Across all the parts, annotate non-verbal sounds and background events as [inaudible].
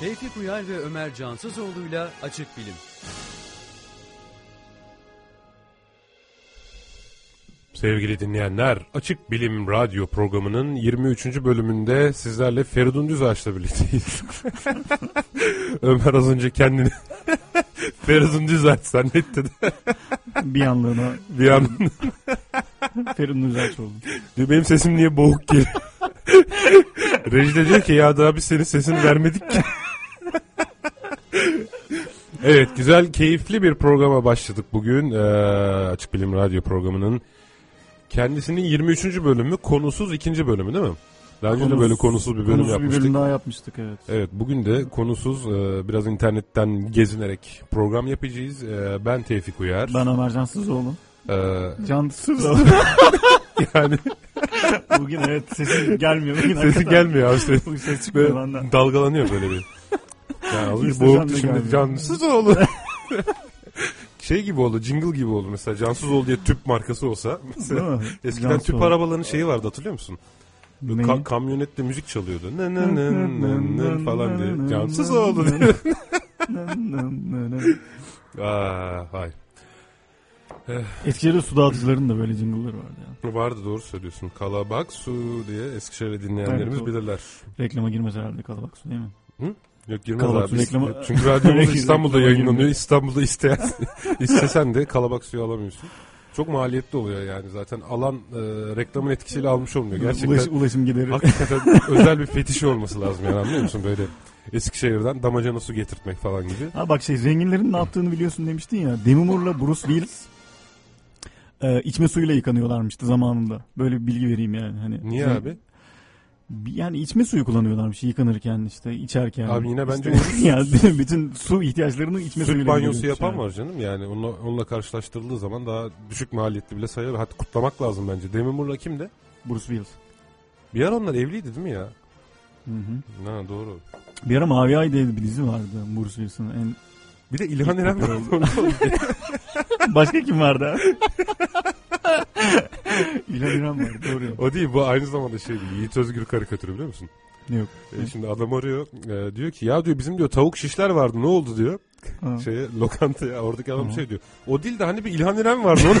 Tevfik Uyar ve Ömer Cansızoğlu'yla Açık Bilim. Sevgili dinleyenler, Açık Bilim Radyo programının 23. bölümünde sizlerle Feridun Düzağaç'la birlikteyiz. [laughs] Ömer az önce kendini [laughs] Feridun Düzağaç zannetti de bir anlığına bir an [laughs] Feridun Düzağaç oldu. diyor benim sesim niye boğuk geliyor? Reji de diyor ki ya daha biz senin sesini vermedik ki. Evet güzel keyifli bir programa başladık bugün. Ee, Açık Bilim Radyo programının kendisinin 23. bölümü konusuz ikinci bölümü değil mi? Daha önce de böyle konusuz bir bölüm Konusuz bir yapmıştık. bölüm daha yapmıştık evet. Evet bugün de konusuz e, biraz internetten gezinerek program yapacağız. E, ben Tevfik Uyar. Ben Ömer Cansızoğlu. E, Cansızoğlu. [laughs] yani Bugün evet sesim gelmiyor. Bugün sesi hakikaten- gelmiyor abi. Ses, ses çıkmıyor benden. dalgalanıyor böyle bir. Yani az önce İşte boğuk can da şimdi cansız oldu. [laughs] şey gibi oldu jingle gibi oldu mesela cansız ol diye tüp markası olsa. Mesela eskiden Cansız tüp arabaların şeyi vardı hatırlıyor musun? Ka- kamyonette müzik çalıyordu. Nı nı nı nı nı falan diye. Cansız oldu diye. [laughs] Aa, hay. Eskişehir'de su dağıtıcıların da böyle jingle'ları vardı ya. Vardı doğru söylüyorsun. Kalabak su diye Eskişehir'de dinleyenlerimiz Evet, bilirler. Reklama girmez herhalde kalabak su değil mi? Yok girmez Kalabak abi. reklamı- Çünkü radyomuz [laughs] İstanbul'da yayınlanıyor. İstanbul'da isteyen, [laughs] istesen de kalabak suyu alamıyorsun. Çok maliyetli oluyor yani zaten alan e, reklamın etkisiyle almış olmuyor. Gerçekten Ulaş, ulaşım gideri. hakikaten [laughs] özel bir fetişi olması lazım yani anlıyor musun böyle Eskişehir'den damacana su getirtmek falan gibi. Ha bak şey zenginlerin ne yaptığını biliyorsun demiştin ya. Demi Moore'la Bruce Willis e, içme suyuyla yıkanıyorlarmıştı zamanında. Böyle bir bilgi vereyim yani. Hani Niye Zen- abi? Yani içme suyu kullanıyorlarmış yıkanırken işte içerken. Abi yine bence İşte, [laughs] yani bütün su ihtiyaçlarını içme suyuyla banyosu gideriyormuş yapan yani. var canım yani onunla, onunla karşılaştırıldığı zaman daha düşük maliyetli bile sayılır. Hatta kutlamak lazım bence. Demi Moore'la kimdi? Bruce Willis. Bir ara onlar evliydi değil mi ya? Hı hı. Ha doğru. Bir ara Mavi Ay diye bir dizi vardı Bruce Willis'in. En... Bir de İlhan İrem popüler var. Başka kim vardı [laughs] abi? İlhan İrem var doğru. o değil bu aynı zamanda şey. Yiğit Özgür karikatürü biliyor musun? Yok. E, şimdi adam arıyor e, diyor ki ya diyor bizim diyor tavuk şişler vardı ne oldu diyor. Ha. Şeye lokantaya oradaki adam Hı. şey diyor. O değil de hani bir İlhan İrem vardı onu.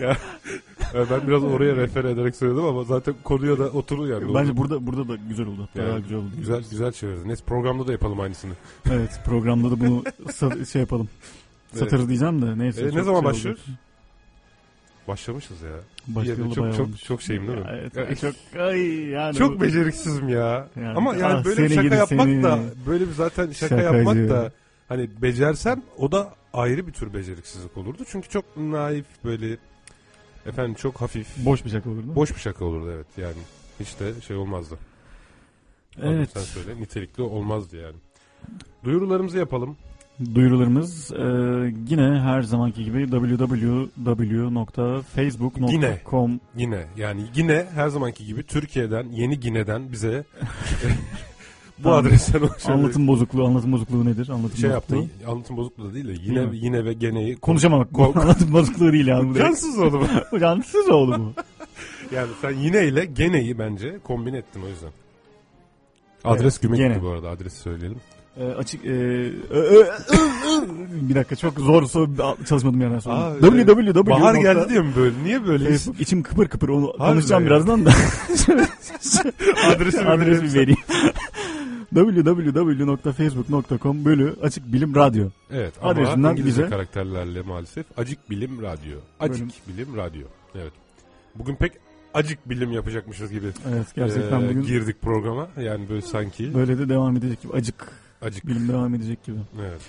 [laughs] ya, e, [laughs] ben biraz oraya refer ederek söyledim ama zaten konuya da oturur yani. Bence burada burada da güzel oldu. Yani Bayağı güzel oldu. Güzel güzel çevirdin. Neyse programda da yapalım aynısını. Evet programda da bunu [laughs] şey yapalım. Satarız diyeceğim de neyse. E, ne zaman şey oldu. başlıyoruz? Başlamışız ya. Başlayalı Yani çok çok olmuş. çok şeyim değil mi? Ya, evet, Ya, çok [laughs] ay yani Çok bu- beceriksizim ya. Yani, Ama yani ah, böyle bir şaka yapmak seni. da böyle bir zaten şaka Şakacı. yapmak da hani becersem o da ayrı bir tür beceriksizlik olurdu. Çünkü çok naif böyle efendim çok hafif boş bir şaka olur değil mi? boş bir şaka olurdu evet yani. Hiç de şey olmazdı. Evet. Sen söyle nitelikli olmazdı yani. Duyurularımızı yapalım. Duyurularımız e, yine her zamanki gibi www.facebook.com Yine yani yine her zamanki gibi Türkiye'den yeni Gine'den bize [laughs] bu Tamam. adresten ulaşabilir. Anlatım bozukluğu, anlatım bozukluğu nedir? Anlatım şey yaptı. bozukluğu. Anlatım bozukluğu da değil de Değil yine mi? yine ve geneyi Konuşamamak. Ko- [laughs] anlatım bozukluğu değil yani. Cansız oldu [laughs] bu. Cansız oldu bu. [laughs] Yani sen yine ile geneyi bence kombin ettin o yüzden. Adres Evet, Gümek'ti gene. bu arada adresi söyleyelim. E, açık e, ö- ö- bir dakika çok zor soru çalışmadım yerden sonra. Www. Bahar geldi diye mi böyle? Niye böyle? Facebook içim kıpır kıpır onu Harbiden konuşacağım ya. birazdan da. [laughs] Adresi Adresi vereyim. www.facebook.com bölü açık bilim radyo. Evet ama Adresinden İngilizce bize- karakterlerle maalesef. Acık Bilim Radyo. Acık Bölüm. Bilim Radyo. Evet. Bugün pek acık bilim yapacakmışız gibi Evet gerçekten e, bugün girdik programa. Yani böyle sanki böyle de devam edecek gibi acık acık. bilim devam edecek gibi. Evet.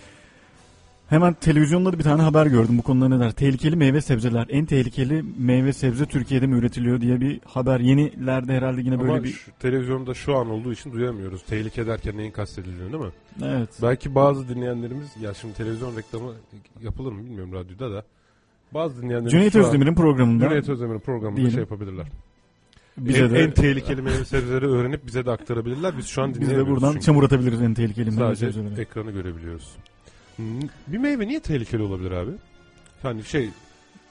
Hemen televizyonda da bir tane haber gördüm bu konuda ne der. Tehlikeli meyve sebzeler. En tehlikeli meyve sebze Türkiye'de mi üretiliyor diye bir haber. Yenilerde herhalde yine böyle Ama bir... şu, televizyonda şu an olduğu için duyamıyoruz. Tehlike derken neyin kastedildiğini değil mi? Evet. Belki bazı dinleyenlerimiz ya şimdi televizyon reklamı yapılır mı bilmiyorum radyoda da. Bazı dinleyenlerimiz Cüneyt Özdemir'in programında Cüneyt Özdemir'in programında Diyelim. şey yapabilirler. Bize en, de, en tehlikeli meyve sebzeleri öğrenip bize de aktarabilirler. Biz şu an biz de buradan çünkü. çamur atabiliriz en tehlikeli meyve Sadece sebzeleri. ekranı görebiliyoruz. Bir meyve niye tehlikeli olabilir abi? Yani şey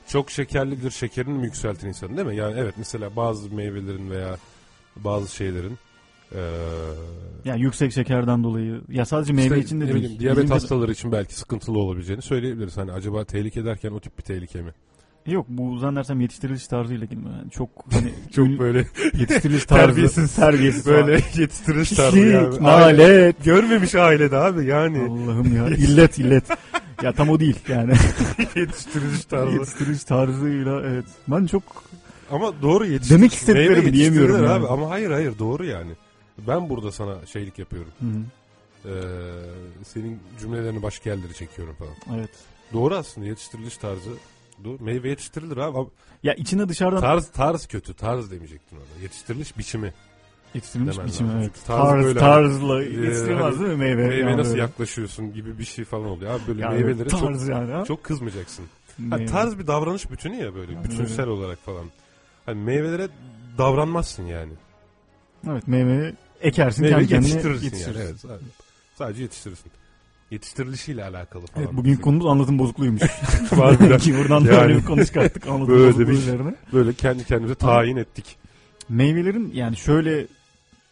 çok şekerlidir şekerini mi yükseltin insanı değil mi? Yani evet mesela bazı meyvelerin veya bazı şeylerin eee Yani yüksek şekerden dolayı ya sadece meyve işte için de değil. bileyim, diyabet hastaları için belki sıkıntılı olabileceğini söyleyebiliriz. Hani acaba tehlike derken o tip bir tehlike mi? Yok bu zannedersem yetiştiriliş tarzıyla ilgili. Yani çok [laughs] hani Çok böyle yetiştiriliş tarzı. Terbiyesiz. Terbiyesiz. böyle [laughs] yetiştiriş tarzı Pislik, yani. Aile- nalet. Görmemiş ailede abi yani. Allah'ım ya. [laughs] illet illet. Ya tam o değil yani. yetiştiriş tarzı. yetiştiriş tarzıyla evet. Ben çok Ama doğru yetiştiriş. Demek istediklerimi diyemiyorum yani. abi. Ama hayır hayır doğru yani. Ben burada sana şeylik yapıyorum. Hı hı, Ee, senin cümlelerini başka yerlere çekiyorum falan. evet. Doğru aslında yetiştiriliş tarzı. Doğru. Meyve yetiştirilir abi. Ya içine dışarıdan Tarz tarz kötü. Tarz demeyecektin orada. Yetiştiriliş biçimi. yetiştirilmiş demen biçimi lazım. evet. Çünkü tarzı Tarz, böyle tarzla yetiştirilmez hani değil mi meyve? Meyve Yani nasıl böyle. yaklaşıyorsun gibi bir şey falan oluyor. Abi böyle Yani meyvelere çok tarz yani ha? çok kızmayacaksın. Ha, tarz bir davranış bütünü ya böyle Yani bütünsel olarak falan. Hani meyvelere davranmazsın yani. Evet meyve ekersin Meyve kendi kendine yetiştirirsin yetiştirirsin. yani. Evet, sadece, sadece yetiştirirsin. Yetiştirilişiyle alakalı falan. Evet bugün konumuz anlatım bozukluğuymuş. [laughs] [laughs] Harbiden. Ki [laughs] buradan da Yani. öyle bir konu çıkarttık anlatım Böyle bozukluğu bir- üzerine. Böyle kendi kendimize tayin ettik. Meyvelerin yani şöyle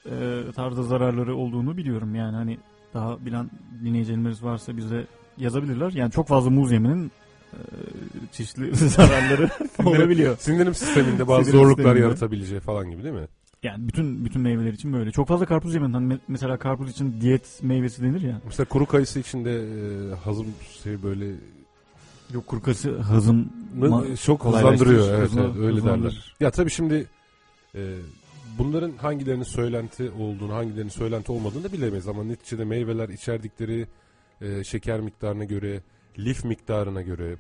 e, tarzda zararları olduğunu biliyorum. Yani hani daha bilen dinleyicilerimiz varsa bize yazabilirler. Yani çok fazla muz yemenin e, çeşitli zararları olabiliyor. Sindirim sisteminde bazı Sindirim zorluklar sisteminde. yaratabileceği falan gibi değil mi? Yani bütün bütün meyveler için böyle. Çok fazla karpuz yemenin hani me- mesela karpuz için diyet meyvesi denir ya. Mesela kuru kayısı içinde e, hazım şey böyle Yok kuru kayısı hazım Mı- çok hızlandırıyor. Evet, hızlı- evet öyle derler. Ya tabii şimdi e, bunların hangilerinin söylenti olduğunu, hangilerinin söylenti olmadığını da bilemeyiz. Ama neticede meyveler içerdikleri e, şeker miktarına göre, lif miktarına göre,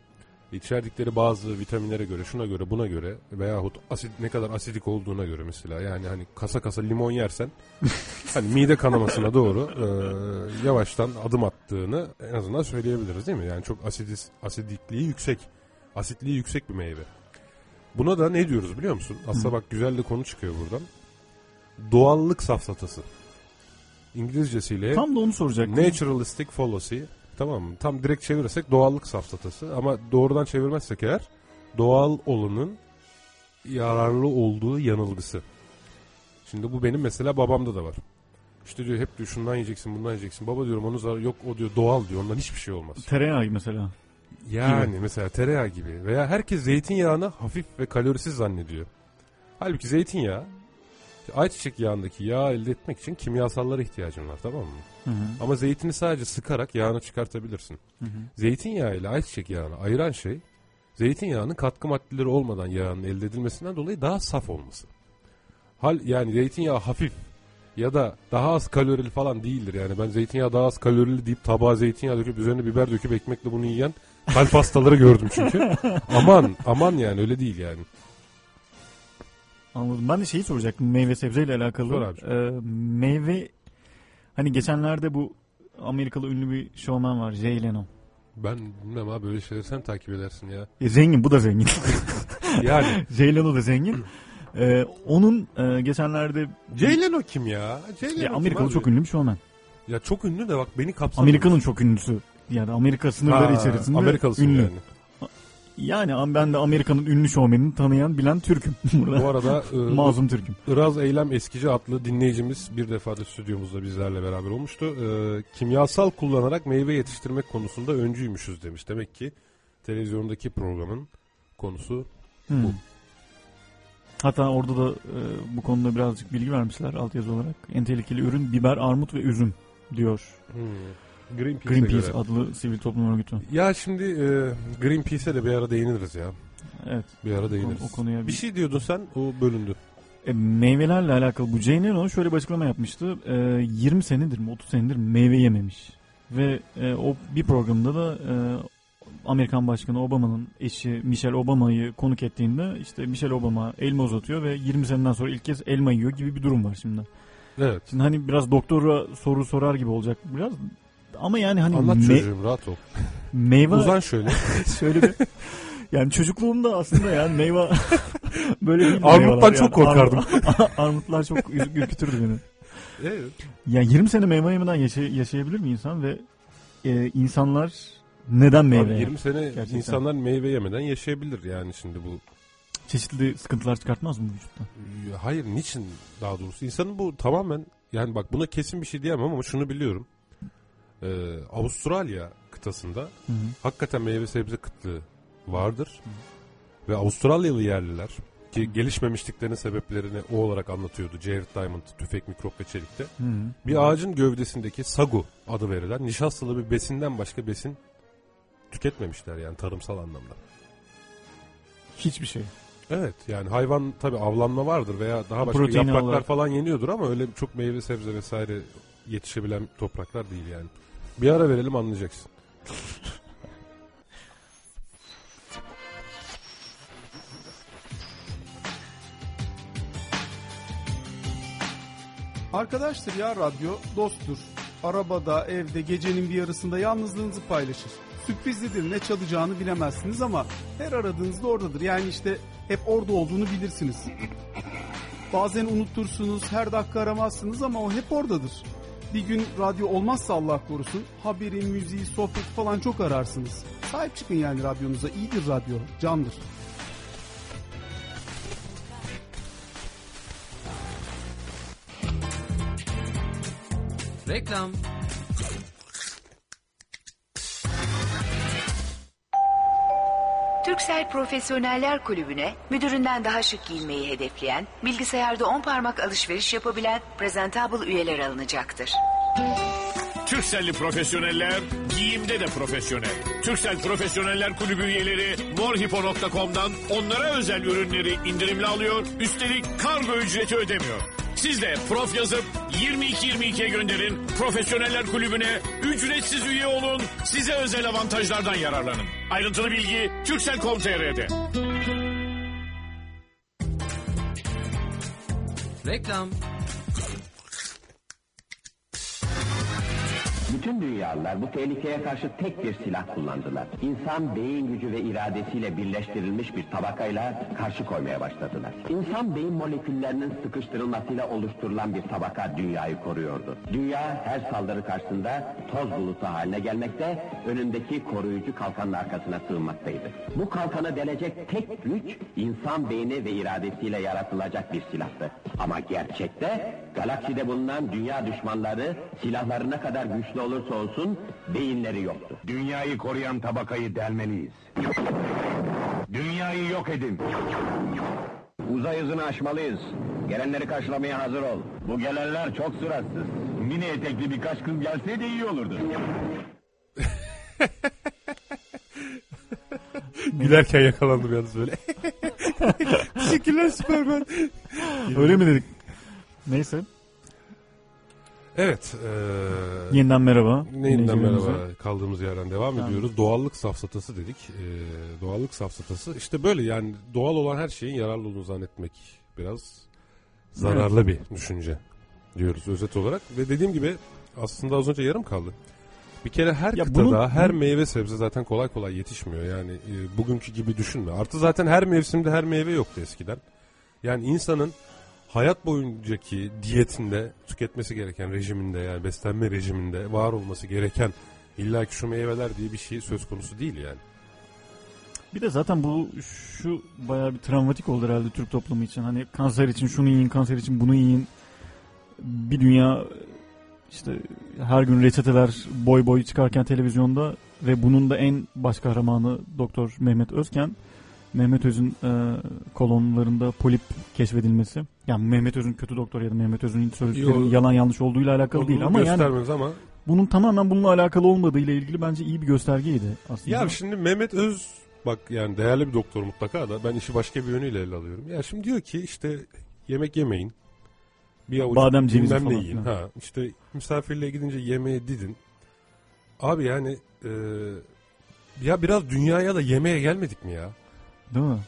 içerdikleri bazı vitaminlere göre, şuna göre, buna göre veyahut asit ne kadar asidik olduğuna göre mesela. Yani hani kasa kasa limon yersen [laughs] hani mide kanamasına doğru e, yavaştan adım attığını en azından söyleyebiliriz değil mi? Yani çok asidis, asidikliği yüksek, asitliği yüksek bir meyve. Buna da ne diyoruz biliyor musun? Aslında bak güzel de konu çıkıyor buradan. Doğallık safsatası. İngilizcesiyle Tam da onu soracaktım. naturalistic fallacy. Tamam mı? Tam direkt çevirirsek doğallık safsatası. Ama doğrudan çevirmezsek eğer doğal olanın yararlı olduğu yanılgısı. Şimdi bu benim mesela babamda da var. İşte diyor hep diyor şundan yiyeceksin bundan yiyeceksin. Baba diyorum onun zararı yok o diyor doğal diyor ondan hiçbir şey olmaz. Tereyağı mesela. Yani mesela tereyağı gibi veya herkes zeytinyağını hafif ve kalorisiz zannediyor. Halbuki zeytinyağı ayçiçek yağındaki yağ elde etmek için kimyasallara ihtiyacın var tamam mı? Hı hı. Ama zeytini sadece sıkarak yağını çıkartabilirsin. Hı hı. Zeytinyağı ile ayçiçek yağını ayıran şey zeytinyağının katkı maddeleri olmadan yağın elde edilmesinden dolayı daha saf olması. Hal yani zeytinyağı hafif ya da daha az kalorili falan değildir. Yani ben zeytinyağı daha az kalorili deyip tabağa zeytinyağı döküp üzerine biber döküp ekmekle bunu yiyen kalp hastaları gördüm çünkü. [laughs] aman aman yani öyle değil yani. Anladım. Ben de şeyi soracaktım meyve sebzeyle alakalı. Sor abi. Ee, meyve hani geçenlerde bu Amerikalı ünlü bir showman var Jay Leno. Ben bilmem abi böyle şeyleri sen takip edersin ya. E, zengin bu da zengin. [laughs] Yani [laughs] Jay Leno da zengin. Ee, onun e, geçenlerde Jay Leno kim ya? Jay Leno ya kim Amerikalı abi? çok ünlü bir showman. Ya çok ünlü de bak beni kapsamadı. Amerika'nın çok ünlüsü. Yani Amerika sınırları Ha, içerisinde Amerikalısın ünlü. yani. Yani ben de Amerika'nın ünlü şovmenini tanıyan bilen Türk'üm. [laughs] Burada Bu arada [laughs] e, mazlum Türk'üm. Iraz Eylem Eskici adlı dinleyicimiz bir defa da stüdyomuzda bizlerle beraber olmuştu. E, kimyasal kullanarak meyve yetiştirmek konusunda öncüymüşüz demiş. Demek ki televizyondaki programın konusu Hmm. Bu. Hatta orada da e, bu konuda birazcık bilgi vermişler altyazı olarak. En tehlikeli ürün biber, armut ve üzüm diyor. hmm, Greenpeace'e Greenpeace göre. adlı sivil toplum örgütü. Ya şimdi e, Greenpeace'e de bir ara değiniriz ya. Evet. Bir ara O, değiniriz. o konuya Bir bir şey diyordun sen o bölündü. E, meyvelerle alakalı bu Jane Leno şöyle bir açıklama yapmıştı. E, 20 senedir mi 30 senedir meyve yememiş. Ve e, o bir programda da e, Amerikan Başkanı Obama'nın eşi Michelle Obama'yı konuk ettiğinde işte Michelle Obama elma uzatıyor ve 20 seneden sonra ilk kez elma yiyor gibi bir durum var şimdi. Evet. Şimdi hani biraz doktora soru sorar gibi olacak biraz. Ama yani hani Anlat me- çocuğum rahat ol. meyve Uzan şöyle. [laughs] şöyle bir yani çocukluğumda aslında [laughs] yani meyve böyle değil. Armuttan çok korkardım. [laughs] armutlar çok ür- ürkütürdü beni. evet. Ya 20 sene meyve yemeden yaşay- yaşayabilir mi insan ve e, insanlar Neden meyve? Abi yani? 20 sene Gerçekten. insanlar meyve yemeden yaşayabilir yani şimdi bu. Çeşitli sıkıntılar çıkartmaz mı vücutta? Hayır niçin daha doğrusu? İnsanın bu tamamen yani bak buna kesin bir şey diyemem ama şunu biliyorum. Ee, Avustralya kıtasında Hı hı. hakikaten meyve sebze kıtlığı vardır. Ve Avustralyalı yerliler ki gelişmemişliklerinin sebeplerini o olarak anlatıyordu Jared Diamond tüfek mikrop ve çelikte. Hı hı. Bir ağacın gövdesindeki sagu adı verilen nişastalı bir besinden başka besin tüketmemişler yani tarımsal anlamda. Hiçbir şey. Evet yani hayvan tabi avlanma vardır veya daha başka Protein yapraklar olarak. falan yeniyordur ama öyle çok meyve sebze vesaire yetişebilen topraklar değil yani. Bir ara verelim anlayacaksın. Arkadaştır ya radyo, dosttur. Arabada, evde, gecenin bir yarısında yalnızlığınızı paylaşır. Sürprizlidir, ne çalacağını bilemezsiniz ama her aradığınızda oradadır. Yani işte hep orada olduğunu bilirsiniz. Bazen unutursunuz, her dakika aramazsınız ama o hep oradadır. Bir gün radyo olmazsa Allah korusun, haberi, müziği, sohbet falan çok ararsınız. Sahip çıkın yani radyonuza. İyidir radyo, candır. Reklam. Türksel Profesyoneller Kulübü'ne müdüründen daha şık giyinmeyi hedefleyen, bilgisayarda 10 parmak alışveriş yapabilen presentable üyeler alınacaktır. Türkcelli profesyoneller giyimde de profesyonel. Türksel Profesyoneller Kulübü üyeleri morhipo.com'dan onlara özel ürünleri indirimli alıyor. Üstelik kargo ücreti ödemiyor. Siz de prof yazıp 2222'ye gönderin. Profesyoneller Kulübü'ne ücretsiz üye olun. Size özel avantajlardan yararlanın. Ayrıntılı bilgi Türksel.com.tr'de. Reklam. Bütün dünyalılar bu tehlikeye karşı tek bir silah kullandılar. İnsan beyin gücü ve iradesiyle birleştirilmiş bir tabakayla karşı koymaya başladılar. İnsan beyin moleküllerinin sıkıştırılmasıyla oluşturulan bir tabaka dünyayı koruyordu. Dünya her saldırı karşısında toz bulutu haline gelmekte, önündeki koruyucu kalkanın arkasına sığınmaktaydı. Bu kalkanı delecek tek güç insan beyni ve iradesiyle yaratılacak bir silahtı. Ama gerçekte galakside bulunan dünya düşmanları silahları ne kadar güçlü olursa olsun beyinleri yoktu. Dünyayı koruyan tabakayı delmeliyiz. Dünyayı yok edin. Uzay hızını aşmalıyız. Gelenleri karşılamaya hazır ol. Bu gelenler çok suratsız. Mini etekli birkaç kız gelseydi iyi olurdu. [laughs] Gülerken yakalandım yalnız böyle. [laughs] Teşekkürler Süpermen. Öyle mi dedik? Neyse. Evet. eee Yeniden merhaba. Dinleyicilerimize. merhaba kaldığımız yerden devam Tamam. ediyoruz. Doğallık safsatası dedik. Ee, doğallık safsatası işte böyle yani doğal olan her şeyin yararlı olduğunu zannetmek biraz zararlı bir düşünce diyoruz özet olarak. Ve dediğim gibi aslında az önce yarım kaldı. Bir kere her Ya kıtada bunu- her meyve sebze zaten kolay kolay yetişmiyor. Yani e, bugünkü gibi düşünme. Artı zaten her mevsimde her meyve yoktu eskiden. Yani insanın hayat boyuncaki diyetinde tüketmesi gereken rejiminde yani beslenme rejiminde var olması gereken illa ki şu meyveler diye bir şey söz konusu değil yani. Bir de zaten bu şu bayağı bir travmatik oldu herhalde Türk toplumu için. Hani kanser için şunu yiyin, kanser için bunu yiyin. Bir dünya işte her gün reçeteler boy boy çıkarken televizyonda ve bunun da en baş kahramanı Doktor Mehmet Özken. Mehmet Öz'ün e, kolonlarında polip keşfedilmesi. Yani Mehmet Öz'ün kötü doktor ya da Mehmet Öz'ün söylediklerinin yalan yanlış olduğuyla alakalı değil ama yani ama bunun tamamen bununla alakalı olmadığıyla ilgili bence iyi bir göstergeydi aslında. ya şimdi Mehmet Öz bak yani değerli bir doktor mutlaka da ben işi başka bir yönüyle ele alıyorum. Ya şimdi diyor ki işte yemek yemeyin. Bir avuç Badem, cevizi falan yiyin. Ha, işte misafirliğe gidince yemeğe didin. Abi yani e, ya biraz dünyaya da yemeğe gelmedik mi ya? Değil mi?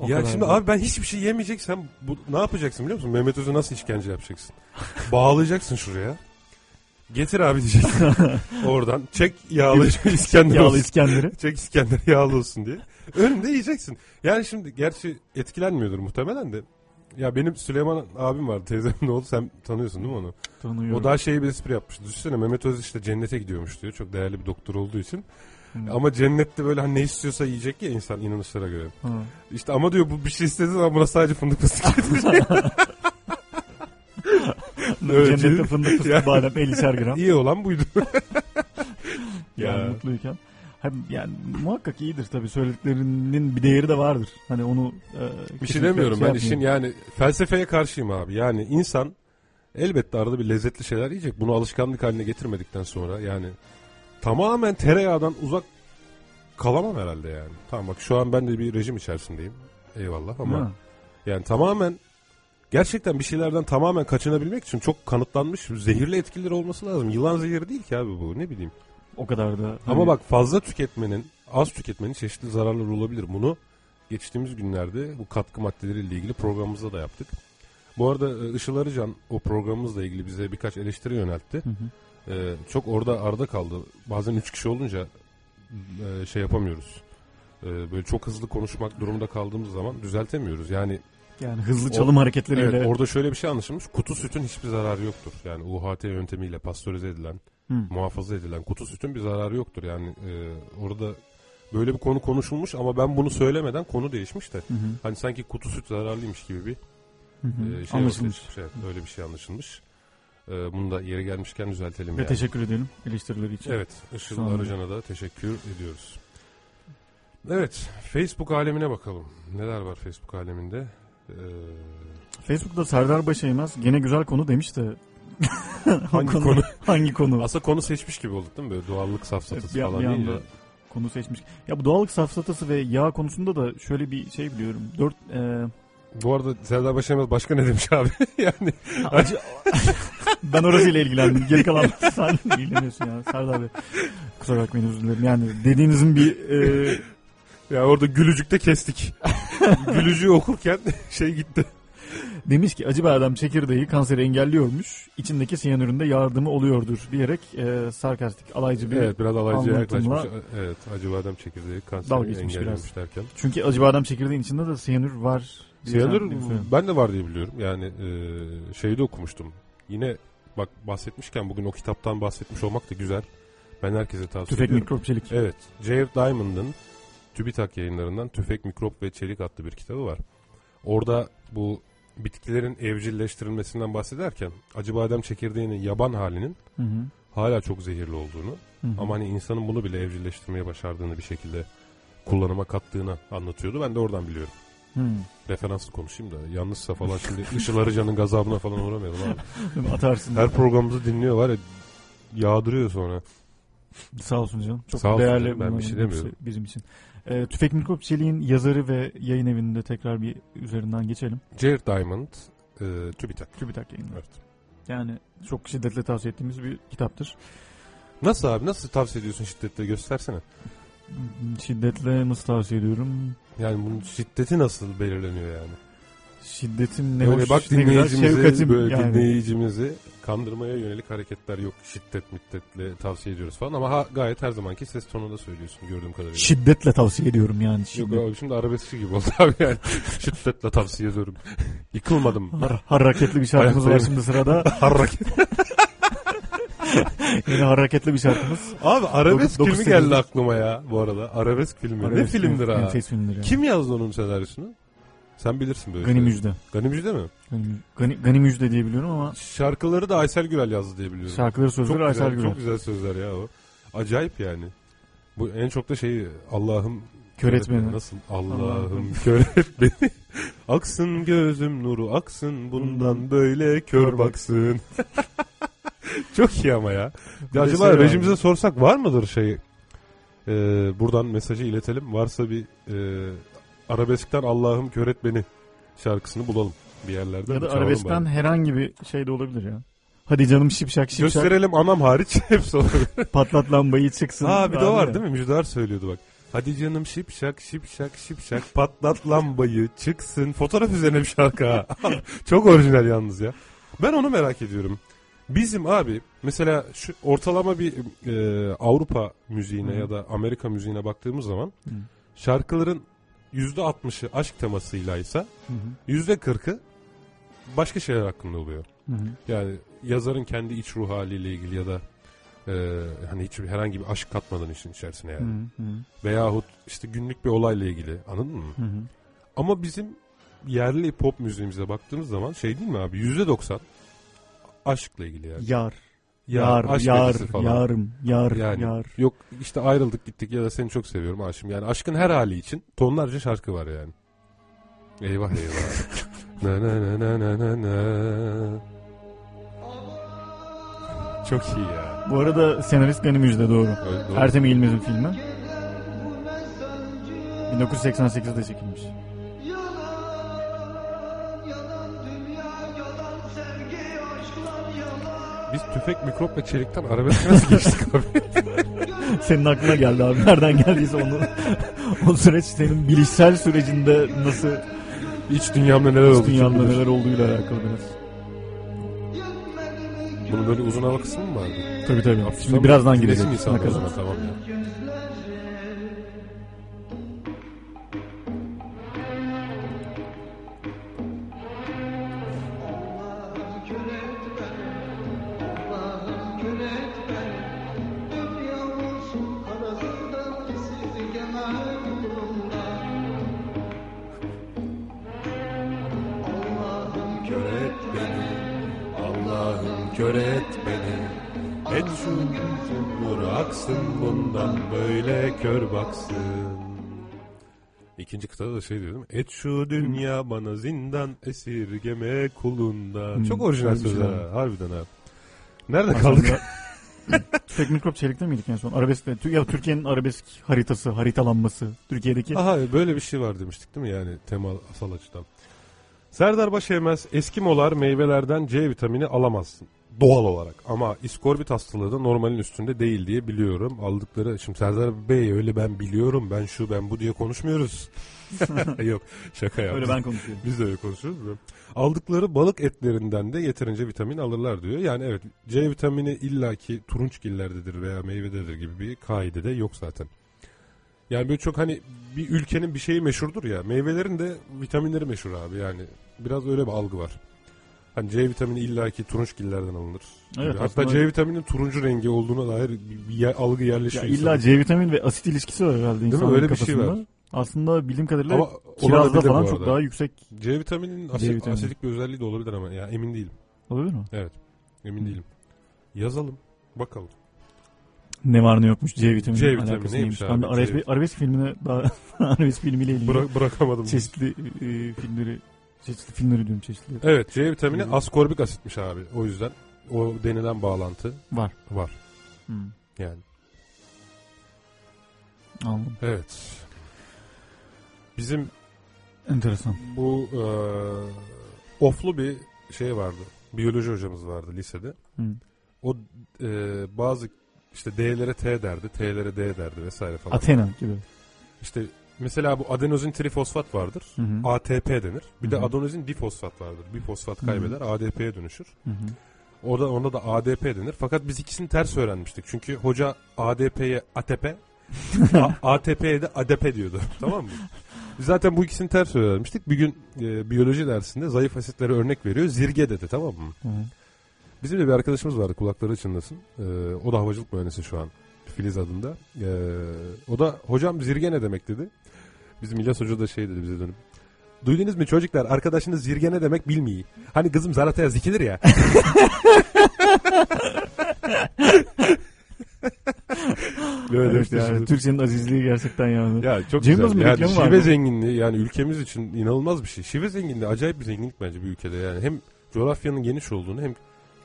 O ya şimdi da. abi ben hiçbir şey yemeyeceksem bu, ne yapacaksın biliyor musun? Mehmet Öz'ü nasıl işkence yapacaksın? [laughs] Bağlayacaksın şuraya. Getir abi diyeceksin. [laughs] Oradan çek yağlı [laughs] İskender Yağlı. İskender'i. Çek İskender yağlı olsun diye. Önünde yiyeceksin. Yani şimdi gerçi etkilenmiyordur muhtemelen de. Ya benim Süleyman abim vardı teyzemin oğlu sen tanıyorsun değil mi onu? Tanıyorum. O daha şey bir espri yapmıştı. Düşünsene Mehmet Öz işte cennete gidiyormuş diyor. Çok değerli bir doktor olduğu için. Ama cennette böyle hani ne istiyorsa yiyecek ya insan inanışlara göre. Ha. İşte ama diyor bu bir şey istediği zaman buna sadece fındık fıstık [laughs] getirecek. Cennette fındık fıstık Ya. badem 50'şer gram. İyi olan buydu. [laughs] Yani Ya. mutluyken. Hem yani muhakkak iyidir tabii söylediklerinin bir değeri de vardır. Hani onu e, Bir şey demiyorum ben yapmayayım. işin yani felsefeye karşıyım abi. Yani insan elbette arada bir lezzetli şeyler yiyecek. Bunu alışkanlık haline getirmedikten sonra yani tamamen tereyağından uzak kalamam herhalde yani. Tamam bak şu an ben de bir rejim içerisindeyim. Eyvallah ama Ha. yani tamamen gerçekten bir şeylerden tamamen kaçınabilmek için çok kanıtlanmış zehirli etkileri olması lazım. Yılan zehri değil ki abi bu ne bileyim. O kadar da. Ama hani- bak fazla tüketmenin, az tüketmenin çeşitli zararları olabilir. Bunu geçtiğimiz günlerde bu katkı maddeleriyle ilgili programımızda da yaptık. Bu arada e, Işıl Arıcan o programımızla ilgili bize birkaç eleştiri yöneltti. Hı hı. E, çok orada arda kaldı. Bazen üç kişi olunca e, şey yapamıyoruz. E, böyle çok hızlı konuşmak durumunda kaldığımız zaman düzeltemiyoruz. Yani Yani hızlı çalım hareketleriyle. evet, orada şöyle bir şey anlaşılmış. Kutu sütün hiçbir zararı yoktur. Yani UHT yöntemiyle pastörize edilen Hı. muhafaza edilen kutu sütün bir zararı yoktur. Yani e, orada böyle bir konu konuşulmuş ama ben bunu söylemeden konu değişmiş de. Hı hı. Hani sanki kutu süt zararlıymış gibi bir Hı hı. e, şey Anlaşılmış. Evet, öyle bir şey anlaşılmış. E, bunu da yeri gelmişken düzeltelim Ve yani. teşekkür edelim eleştirileri için. Evet, Işıl. Arıcan'a da teşekkür ediyoruz. Evet, Facebook alemine bakalım. Neler var Facebook aleminde? Ee, Facebook'ta Serdar Başeymez gene güzel konu demiş de. Hangi [laughs] O konu? Hangi konu? aslında konu seçmiş gibi olduk değil mi? Böyle doğallık safsatası bir, falan bir anda konu seçmiş. Ya bu doğallık safsatası ve yağ konusunda da şöyle bir şey biliyorum. Dört e, Bu arada Serdar Başaymaz başka ne demiş abi? [laughs] yani acı [laughs] ben orasıyla ilgilendim. Geri kalan [laughs] sen ilgileniyorsun ya Serdar Bey. Kusura bakmayın özür dilerim. Yani dediğinizin bir e, Ya orada gülücükte kestik. Gülücüğü okurken [laughs] şey gitti. demiş ki acı badem çekirdeği kanseri engelliyormuş. İçindeki siyanüründe yardımı oluyordur diyerek e, sarkastik alaycı bir Evet biraz anlatımla- yaklaşmış. Evet acı badem çekirdeği kanseri geçmiş engellemiş derken. Çünkü acı badem çekirdeğin içinde de siyanür var. Siyanür ben de var diye biliyorum. Yani e, şeyde okumuştum. Yine bak bahsetmişken bugün o kitaptan bahsetmiş olmak da güzel. Ben herkese tavsiye Tüfek ediyorum. mikrop çelik. Evet. Jared Diamond'ın TÜBİTAK yayınlarından Tüfek, Mikrop ve Çelik adlı bir kitabı var. Orada bu bitkilerin evcilleştirilmesinden bahsederken acıbadem çekirdeğinin yaban halinin Hı hı. hala çok zehirli olduğunu Hı hı. ama hani insanın bunu bile evcilleştirmeye başardığını bir şekilde kullanıma kattığını anlatıyordu. Ben de oradan biliyorum. Hı. Referanslı konuşayım da yanlışsa falan şimdi [laughs] Işıl Arıcan'ın gazabına falan uğramayalım abi. Atarsın. Her programımızı dinliyor var ya yağdırıyor sonra. Sağ olsun canım. Çok Sağ olsun değerli canım, ben bir şey demiyorum. bizim için. Ee, Tüfek Mikrop Çelik'in yazarı ve yayın evinde tekrar bir üzerinden geçelim. Jared Diamond e, TÜBİTAK. TÜBİTAK yayınları. Evet. Yani çok şiddetle tavsiye ettiğimiz bir kitaptır. Nasıl abi nasıl tavsiye ediyorsun şiddetle göstersene. Şiddetle nasıl tavsiye ediyorum? Yani bunun şiddeti nasıl belirleniyor yani? Şiddetim ne Böyle hoş, bak dinleyicimizi, böyle yani. dinleyicimizi kandırmaya yönelik hareketler yok. Şiddet müddetle tavsiye ediyoruz falan ama ha, gayet her zamanki ses tonunda söylüyorsun gördüğüm kadarıyla. Şiddetle tavsiye ediyorum yani. Yok Şiddet. abi şimdi arabeskçi gibi oldu [laughs] abi yani. Şiddetle tavsiye ediyorum. Yıkılmadım. Har- hareketli bir şarkımız var şimdi sırada. [laughs] Hareket. [laughs] Yine hareketli bir şarkımız. Abi arabesk dokuz filmi geldi aklıma ya bu arada. Arabesk filmi. ne Arabesk filmdir film, ha? Enfes filmdir yani. Kim yazdı onun senaryosunu? Sen bilirsin böyle. Gani şeyleri. Müjde. Gani Müjde mi? Gani, Gani, Gani Müjde diye biliyorum ama Şarkıları da Aysel Gürel yazdı diye biliyorum. şarkıları çok sözleri Aysel güzel, Gürel. Çok güzel sözler ya o. Acayip yani. Bu en çok da şeyi Allah'ım Kör et beni. Nasıl? Allah'ım. kör [laughs] et beni. Aksın gözüm nuru aksın bundan böyle kör baksın. [laughs] [laughs] çok iyi ama ya. Ya acaba rejimize sorsak var mıdır şey? Ee, buradan mesajı iletelim. Varsa bir e, arabeskten Allah'ım kör et beni şarkısını bulalım bir yerlerde. Ya da arabeskten bari. herhangi bir şey de olabilir ya. Hadi canım şipşak şipşak Gösterelim anam hariç [laughs] hepsi olur. patlat lambayı çıksın. Ha bir de var ya. değil mi? Müjdar söylüyordu bak. Hadi canım şipşak şipşak şipşak patlat lambayı çıksın. Fotoğraf üzerine bir şarkı ha. [laughs] Çok orijinal yalnız ya. Ben onu merak ediyorum. Bizim abi mesela şu ortalama bir e, Avrupa müziğine Hı. ya da Amerika müziğine baktığımız zaman Hı. şarkıların %60'ı aşk temasıyla ise Hı hı, %40'ı başka şeyler hakkında oluyor. hı hı. Yani yazarın kendi iç ruh haliyle ilgili ya da Ee, hani hiç herhangi bir aşk katmadan işin içerisine yani. Hı hı. Veyahut işte günlük bir olayla ilgili anladın mı? Hı hı. Ama bizim yerli pop müziğimize baktığımız zaman şey değil mi abi %90 aşkla ilgili yani. Yar. Ya, Yar, yar, falan. yarım, yar, Yani yar. yok işte ayrıldık gittik ya da seni çok seviyorum aşkım. Yani aşkın her hali için tonlarca şarkı var yani. Eyvah eyvah. na na na na na na na. Çok iyi ya. Bu arada senarist Gani Müjde doğru. Öyle, doğru. Ertem İlmez'in filmi. 1988'de çekilmiş. Biz tüfek, mikrop ve çelikten arabesk nasıl geçtik abi? [laughs] Senin aklına geldi abi. Nereden geldiyse onu. o süreç senin bilişsel sürecinde nasıl İç dünyamda neler oldu? iç bilir? neler olduğuyla alakalı biraz. Bunun böyle uzun hava kısmı mı vardı? Tabii tabii. Şimdi birazdan zaman, Tamam ya. Yüzüm aksın bundan böyle kör baksın. İkinci kıtada da şey diyor değil mi? Et şu dünya bana zindan esirgeme kulundan. Hmm, Çok orijinal sözler şey ha. Harbiden ha. Nerede kaldık? [laughs] Aslında Tüfek mikrop çelikte miydik en son? Arabesk Tü- ya Türkiye'nin arabesk haritası, haritalanması. Türkiye'deki Aha böyle bir şey var demiştik değil mi yani temal asal açıdan. Serdar Başevmez Eskimolar meyvelerden C vitamini alamazsın. Doğal olarak ama iskorbit hastalığı da normalin üstünde değil diye biliyorum. Aldıkları şimdi Serdar Bey öyle ben biliyorum ben şu ben bu diye konuşmuyoruz. [laughs] Yok şaka yaptım. öyle ben konuşuyorum. Biz de öyle konuşuyoruz. da. Aldıkları balık etlerinden de yeterince vitamin alırlar diyor. Yani evet C vitamini illaki turunçgillerdedir veya meyvededir gibi bir kaide de yok zaten. Yani böyle çok hani bir ülkenin bir şeyi meşhurdur ya. Meyvelerin de vitaminleri meşhur abi yani. Biraz öyle bir algı var. Hani C vitamini illaki turunçgillerden alınır. Evet, Hatta C vitaminin turuncu rengi olduğuna dair bir, yer- algı Ya yerleşiyor. illa insanın. C vitamini ve asit ilişkisi var herhalde mi? insanların Öyle bir şey kafasında. var. Aslında bildiğim kadarıyla Ama kirazda falan çok daha yüksek C vitaminin asit, vitamini. asidik bir özelliği de olabilir ama ya emin değilim. olabilir mi? Evet. Emin Hı. değilim. Yazalım. Bakalım. Ne var ne yokmuş C vitamini. C vitamini neymiş abi? Ben de arabesk, C- arabesk filmine daha [laughs] arabesk filmiyle ilgili Bıra- bırakamadım. çeşitli e, filmleri çeşitli filmleri diyorum çeşitli. Evet C vitamini Hı. askorbik asitmiş abi. O yüzden o denilen bağlantı Var. var. Hmm. Yani. Anladım. Evet. Bizim Enteresan. bu e, oflu bir şey vardı. Biyoloji hocamız vardı lisede. Hı. O e, bazı işte D'lere T derdi, T'lere D derdi vesaire falan. Athena gibi. İşte mesela bu adenozin trifosfat vardır. Hı hı. ATP denir. Bir de Hı hı. adenozin difosfat vardır. Bir fosfat Hı hı. kaybeder, ADP'ye dönüşür. Hı hı. O da onda da ADP denir. Fakat biz ikisini ters öğrenmiştik. Çünkü hoca ADP'ye ATP, ATP'ye [laughs] de ADP diyordu. [laughs] tamam mı? Zaten bu ikisini ters öğrenmiştik. Bir gün e, biyoloji dersinde zayıf asitlere örnek veriyor. Zirge dedi tamam mı? Hı hı. Bizim de bir arkadaşımız vardı kulakları çınlasın. Ee, o da havacılık mühendisi şu an. Filiz adında. Ee, o da hocam zirge ne demek dedi. Bizim İlyas Hoca da şey dedi bize dönüp. Duydunuz mu çocuklar arkadaşınız zirge ne demek bilmiyor. Hani kızım zarataya zikilir ya. [laughs] Böyle Evet işte yani Türkçenin azizliği gerçekten yani. ya çok Cem güzel. Yani şive mı? zenginliği yani ülkemiz için inanılmaz bir şey. Şive zenginliği acayip bir zenginlik bence bir ülkede yani. Hem coğrafyanın geniş olduğunu hem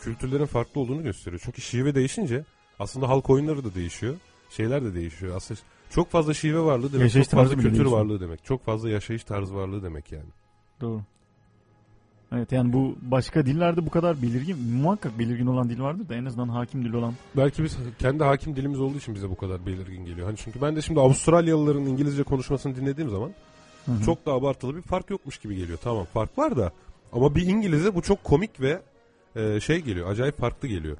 kültürlerin farklı olduğunu gösteriyor. Çünkü şive değişince aslında halk oyunları da değişiyor. Şeyler de değişiyor. Aslında çok fazla şive varlığı demek. Yaşayış çok fazla kültür değişiyor. varlığı demek. Çok fazla yaşayış tarzı varlığı demek yani. Doğru. Evet yani bu başka dillerde bu kadar belirgin muhakkak belirgin olan dil vardır da en azından hakim dil olan. Belki biz kendi hakim dilimiz olduğu için bize bu kadar belirgin geliyor. Hani çünkü ben de şimdi Avustralyalıların İngilizce konuşmasını dinlediğim zaman Hı hı. çok da abartılı bir fark yokmuş gibi geliyor. Tamam fark var da ama bir İngiliz'e bu çok komik ve e, şey geliyor. Acayip farklı geliyor.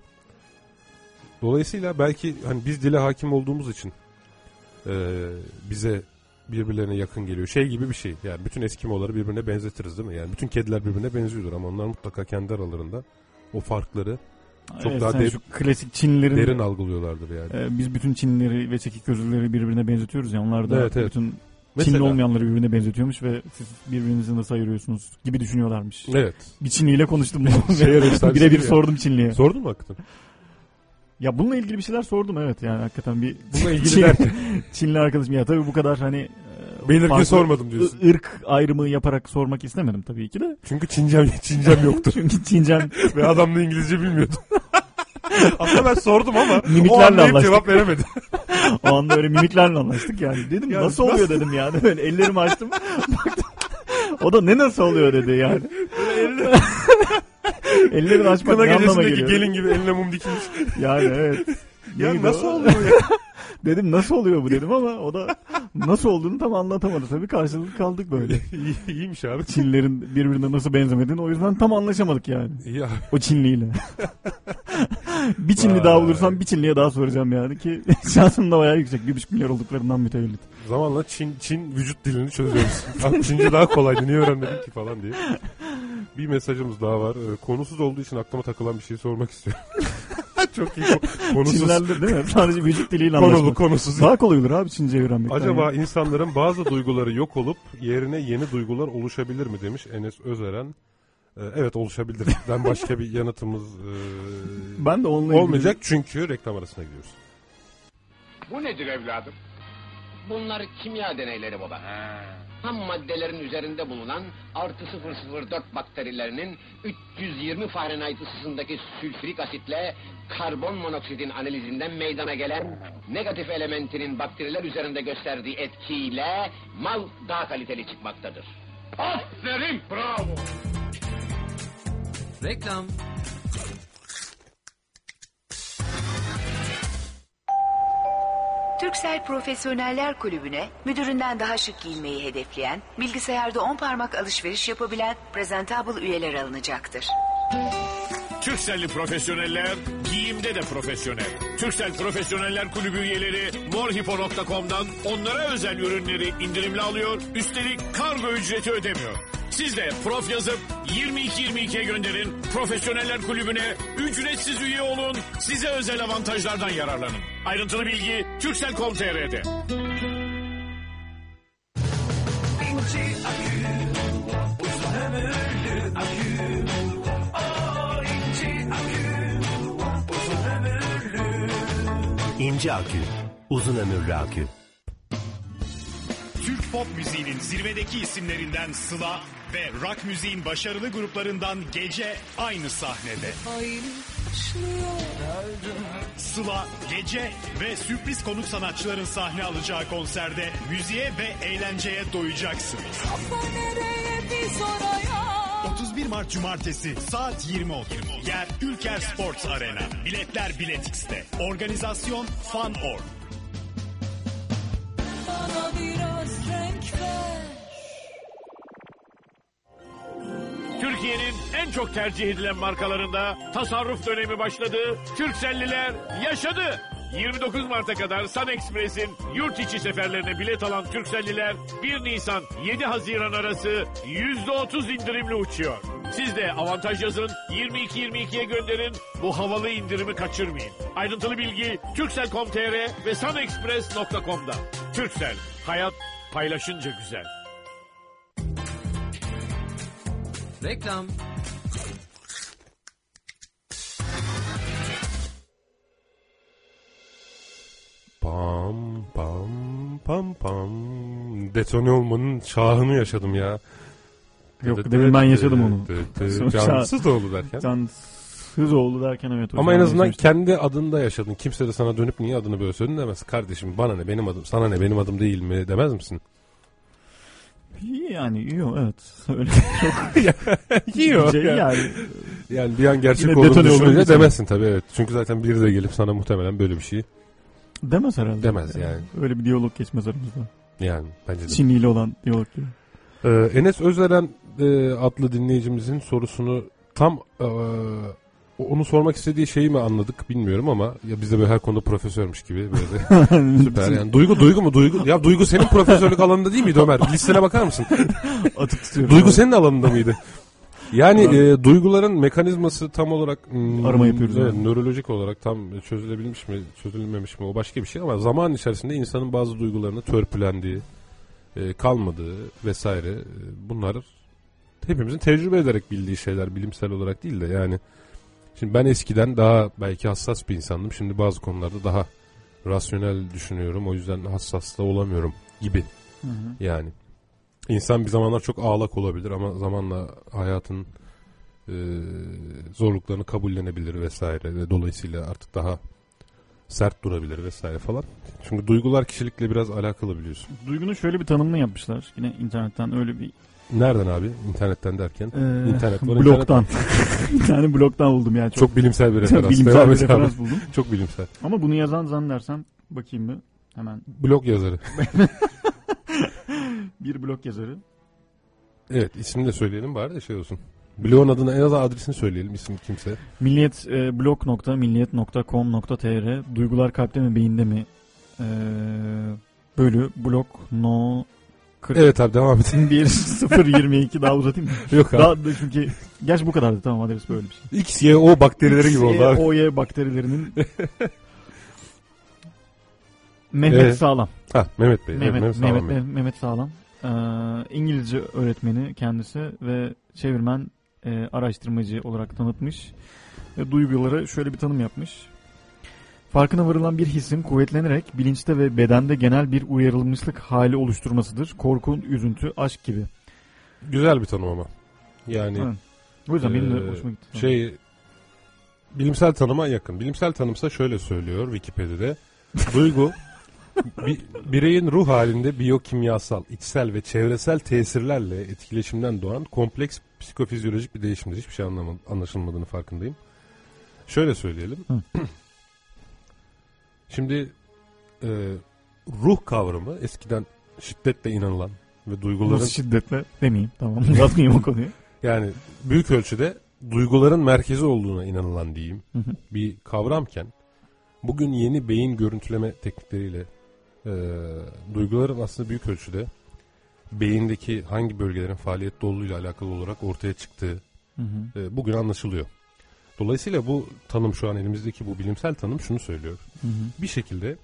Dolayısıyla belki hani biz dile hakim olduğumuz için e, bize birbirlerine yakın geliyor. Şey gibi bir şey. Yani bütün Eskimoları birbirine benzetiriz değil mi? Yani bütün kediler birbirine benziyordur ama onlar mutlaka kendi aralarında o farkları Çok Evet, daha sen de- şu klasik Çinlilerin derin algılıyorlardır yani. e, biz bütün Çinlileri ve çekik gözlüleri birbirine benzetiyoruz ya onlar da Evet, evet. bütün Mesela- Çinli olmayanları birbirine benzetiyormuş ve siz birbirinizi nasıl ayırıyorsunuz gibi düşünüyorlarmış. Evet. Bir Çinliyle konuştum [laughs] efsanesi [laughs] Birebir gibi ya. sordum Çinliye. Sordun mu hakikaten? Ya bununla ilgili bir şeyler sordum evet yani hakikaten bir Bununla ilgili Çin- derken [laughs] Çinli arkadaşım ya tabii bu kadar hani e, belirgin sormadım diyorsun. ırk ayrımı yaparak sormak istemedim tabii ki de. Çünkü Çincem, [laughs] Çincem yoktu. Çünkü Çincem [laughs] Ve adam da İngilizce bilmiyordu. Aslında ben sordum ama o Mimiklerle anlayıp anlaştık. cevap veremedi. o anda öyle mimiklerle anlaştık yani. Dedim Yani nasıl oluyor nasıl? dedim yani. Böyle ellerimi açtım. Baktım. O da ne nasıl oluyor dedi yani. Ellerini açmak Kına ne anlama gecesindeki geliyor. gelin gibi eline mum dikilmiş. [laughs] Yani evet. Ya Neydi nasıl o? oluyor ya? [laughs] Dedim nasıl oluyor bu dedim ama o da nasıl olduğunu tam anlatamadı. Tabii karşılıklı kaldık böyle. [laughs] İyi, iyiymiş abi. Çinlilerin birbirine nasıl benzemediğini o yüzden tam anlaşamadık yani. Abi. O Çinliyle. Bir Çinli daha bulursam bir Çinliye daha soracağım yani ki [laughs] şansım da bayağı yüksek. Bir buçuk milyar olduklarından mütevellit. Zamanla Çin, Çin vücut dilini çözüyoruz. [laughs] Çince daha kolaydı niye öğrenmedim ki falan diye. Bir mesajımız daha var. Ee, konusuz olduğu için aklıma takılan bir şey sormak istiyorum. [laughs] Çok iyi. ko- Konusuz. Çinlerle değil mi? Sadece vücut diliyle Konulu anlaşmak. konusuz. Daha kolay olur abi Çince öğrenmek. Acaba insanların bazı duyguları yok olup yerine yeni duygular oluşabilir mi demiş Enes Özeren. Ee, evet oluşabilir. Ben başka bir yanıtımız e, [laughs] ben de onunla ilgili- olmayacak çünkü reklam arasına gidiyoruz. Bu nedir evladım? Bunlar kimya deneyleri baba. Ham maddelerin üzerinde bulunan artı 004 bakterilerinin 320 Fahrenheit ısısındaki sülfürik asitle karbon monoksidin analizinden meydana gelen negatif elementinin bakteriler üzerinde gösterdiği etkiyle mal daha kaliteli çıkmaktadır. Aferin bravo. Reklam. Türksel Profesyoneller Kulübü'ne müdüründen daha şık giyinmeyi hedefleyen, bilgisayarda 10 parmak alışveriş yapabilen presentable üyeler alınacaktır. Türkcelli profesyoneller giyimde de profesyonel. Türksel Profesyoneller Kulübü üyeleri morhipo.com'dan onlara özel ürünleri indirimli alıyor. Üstelik kargo ücreti ödemiyor. Siz de prof yazıp 2222'ye gönderin. Profesyoneller Kulübü'ne ücretsiz üye olun. Size özel avantajlardan yararlanın. Ayrıntılı bilgi Türksel.com.tr'de. uzun ömürlü akü. Türk pop müziğinin zirvedeki isimlerinden Sıla ve rock müziğin başarılı gruplarından Gece aynı sahnede. Sıla, Gece ve sürpriz konuk sanatçıların sahne alacağı konserde müziğe ve eğlenceye doyacaksınız. 31 Mart Cumartesi saat 20.30. Yer Ülker Sports Arena. Biletler Bilet X'te. Organizasyon Fan.org. Türkiye'nin en çok tercih edilen markalarında tasarruf dönemi başladı. Türkcelliler yaşadı. 29 Mart'a kadar Sun Express'in yurt içi seferlerine bilet alan Türkcelliler 1 Nisan 7 Haziran arası %30 indirimli uçuyor. Siz de avantaj yazın 22-22'ye gönderin bu havalı indirimi kaçırmayın. Ayrıntılı bilgi Turkcell.com.tr ve sunexpress.com'da. Türksel, hayat paylaşınca güzel. Reklam. Pam pam pam. Detone olmanın şahını yaşadım ya. Yok demin ben yaşadım onu. [laughs] Cansız oğlu derken. Cansız oğlu derken evet. Ama en azından yaşamıştım. kendi adında yaşadın. Kimse de sana dönüp niye adını böyle söyledin demez. Kardeşim bana ne benim adım sana ne benim adım değil mi demez misin? Yani yok evet. [laughs] Öyle [laughs] Yiyor. şey yani. Yani bir an gerçek Yine olduğunu düşününce demezsin tabii evet. Çünkü zaten biri de gelip sana muhtemelen böyle bir şey Demez herhalde. demez yani. Öyle bir diyalog geçmez aramızda. Yani bence de. Çinliyle olan diyalog gibi. Ee, Enes Özeren e, adlı dinleyicimizin sorusunu tam e, onu sormak istediği şeyi mi anladık bilmiyorum ama ya biz de böyle her konuda profesörmüş gibi böyle [laughs] süper yani. Duygu duygu mu duygu? Ya duygu senin profesörlük alanında değil miydi Ömer? Listene bakar mısın? [laughs] Atık tutuyorum. Duygu senin alanında mıydı? Yani e, duyguların mekanizması tam olarak hmm, Arama yapıyoruz Evet, yani. nörolojik olarak tam çözülebilmiş mi, çözülmemiş mi o başka bir şey ama zaman içerisinde insanın bazı duygularını törpülendiği, e, kalmadığı vesaire e, bunlar hepimizin tecrübe ederek bildiği şeyler bilimsel olarak değil de yani şimdi ben eskiden daha belki hassas bir insandım. Şimdi bazı konularda daha rasyonel düşünüyorum. O yüzden hassas da olamıyorum gibi. Hı hı. Yani insan bir zamanlar çok ağlak olabilir ama zamanla hayatın e, zorluklarını kabullenebilir vesaire ve dolayısıyla artık daha sert durabilir vesaire falan. Çünkü duygular kişilikle biraz alakalı biliyorsun. Duygunun şöyle bir tanımını yapmışlar. Yine internetten öyle bir Nereden abi? İnternetten derken? Ee, İnternet [laughs] var. internet- [laughs] bir tane blogdan buldum yani. Çok bilimsel bir [laughs] referans. bilimsel bir referans buldum. Çok bilimsel. Ama bunu yazan zannedersem bakayım mı? Hemen Blog yazarı. Bir blog yazarı. Evet ismini de söyleyelim bari de şey olsun. Blogun adını en azından adresini söyleyelim isim kimse. Milliyet e, blog.milliyet.com.tr Duygular kalpte mi beyinde mi? E, bölü blog no 40 Evet abi devam et. 1 0 22 daha uzatayım mı? Yok abi. Daha, da çünkü gerçi bu kadardı tamam adres böyle bir şey. X, Y, O bakterileri gibi oldu abi. OY bakterilerinin [laughs] Mehmet Evet. Sağlam. Ha Mehmet Bey. Mehmet, evet, Mehmet, Mehmet, Bey. Mehmet, Mehmet Sağlam. Ee, İngilizce öğretmeni kendisi ve çevirmen e, araştırmacı olarak tanıtmış. Ve duyguları şöyle bir tanım yapmış. Farkına varılan bir hissin kuvvetlenerek bilinçte ve bedende genel bir uyarılmışlık hali oluşturmasıdır. Korku, üzüntü, aşk gibi. Güzel bir tanım ama. Yani Evet. O yüzden benim de Ee, hoşuma gitti. Şey bilimsel tanıma yakın. Bilimsel tanımsa şöyle söylüyor Wikipedia'da. Duygu bi- bireyin ruh halinde biyokimyasal, içsel ve çevresel tesirlerle etkileşimden doğan kompleks psikofizyolojik bir değişimdir. Hiçbir şey anlama- anlaşılmadığını farkındayım. Şöyle söyleyelim. Hı. [clears throat] Şimdi e, ruh kavramı eskiden şiddetle inanılan ve duyguların Nasıl şiddetle demeyeyim. Tamam [laughs] uzatmayayım o konuyu. yani büyük ölçüde duyguların merkezi olduğuna inanılan diyeyim Hı hı. bir kavramken bugün yeni beyin görüntüleme teknikleriyle e, duyguların aslında büyük ölçüde beyindeki hangi bölgelerin faaliyette olduğuyla alakalı olarak ortaya çıktığı Hı hı. e, bugün anlaşılıyor. Dolayısıyla bu tanım şu an elimizdeki bu bilimsel tanım şunu söylüyor. Hı hı. Bir şekilde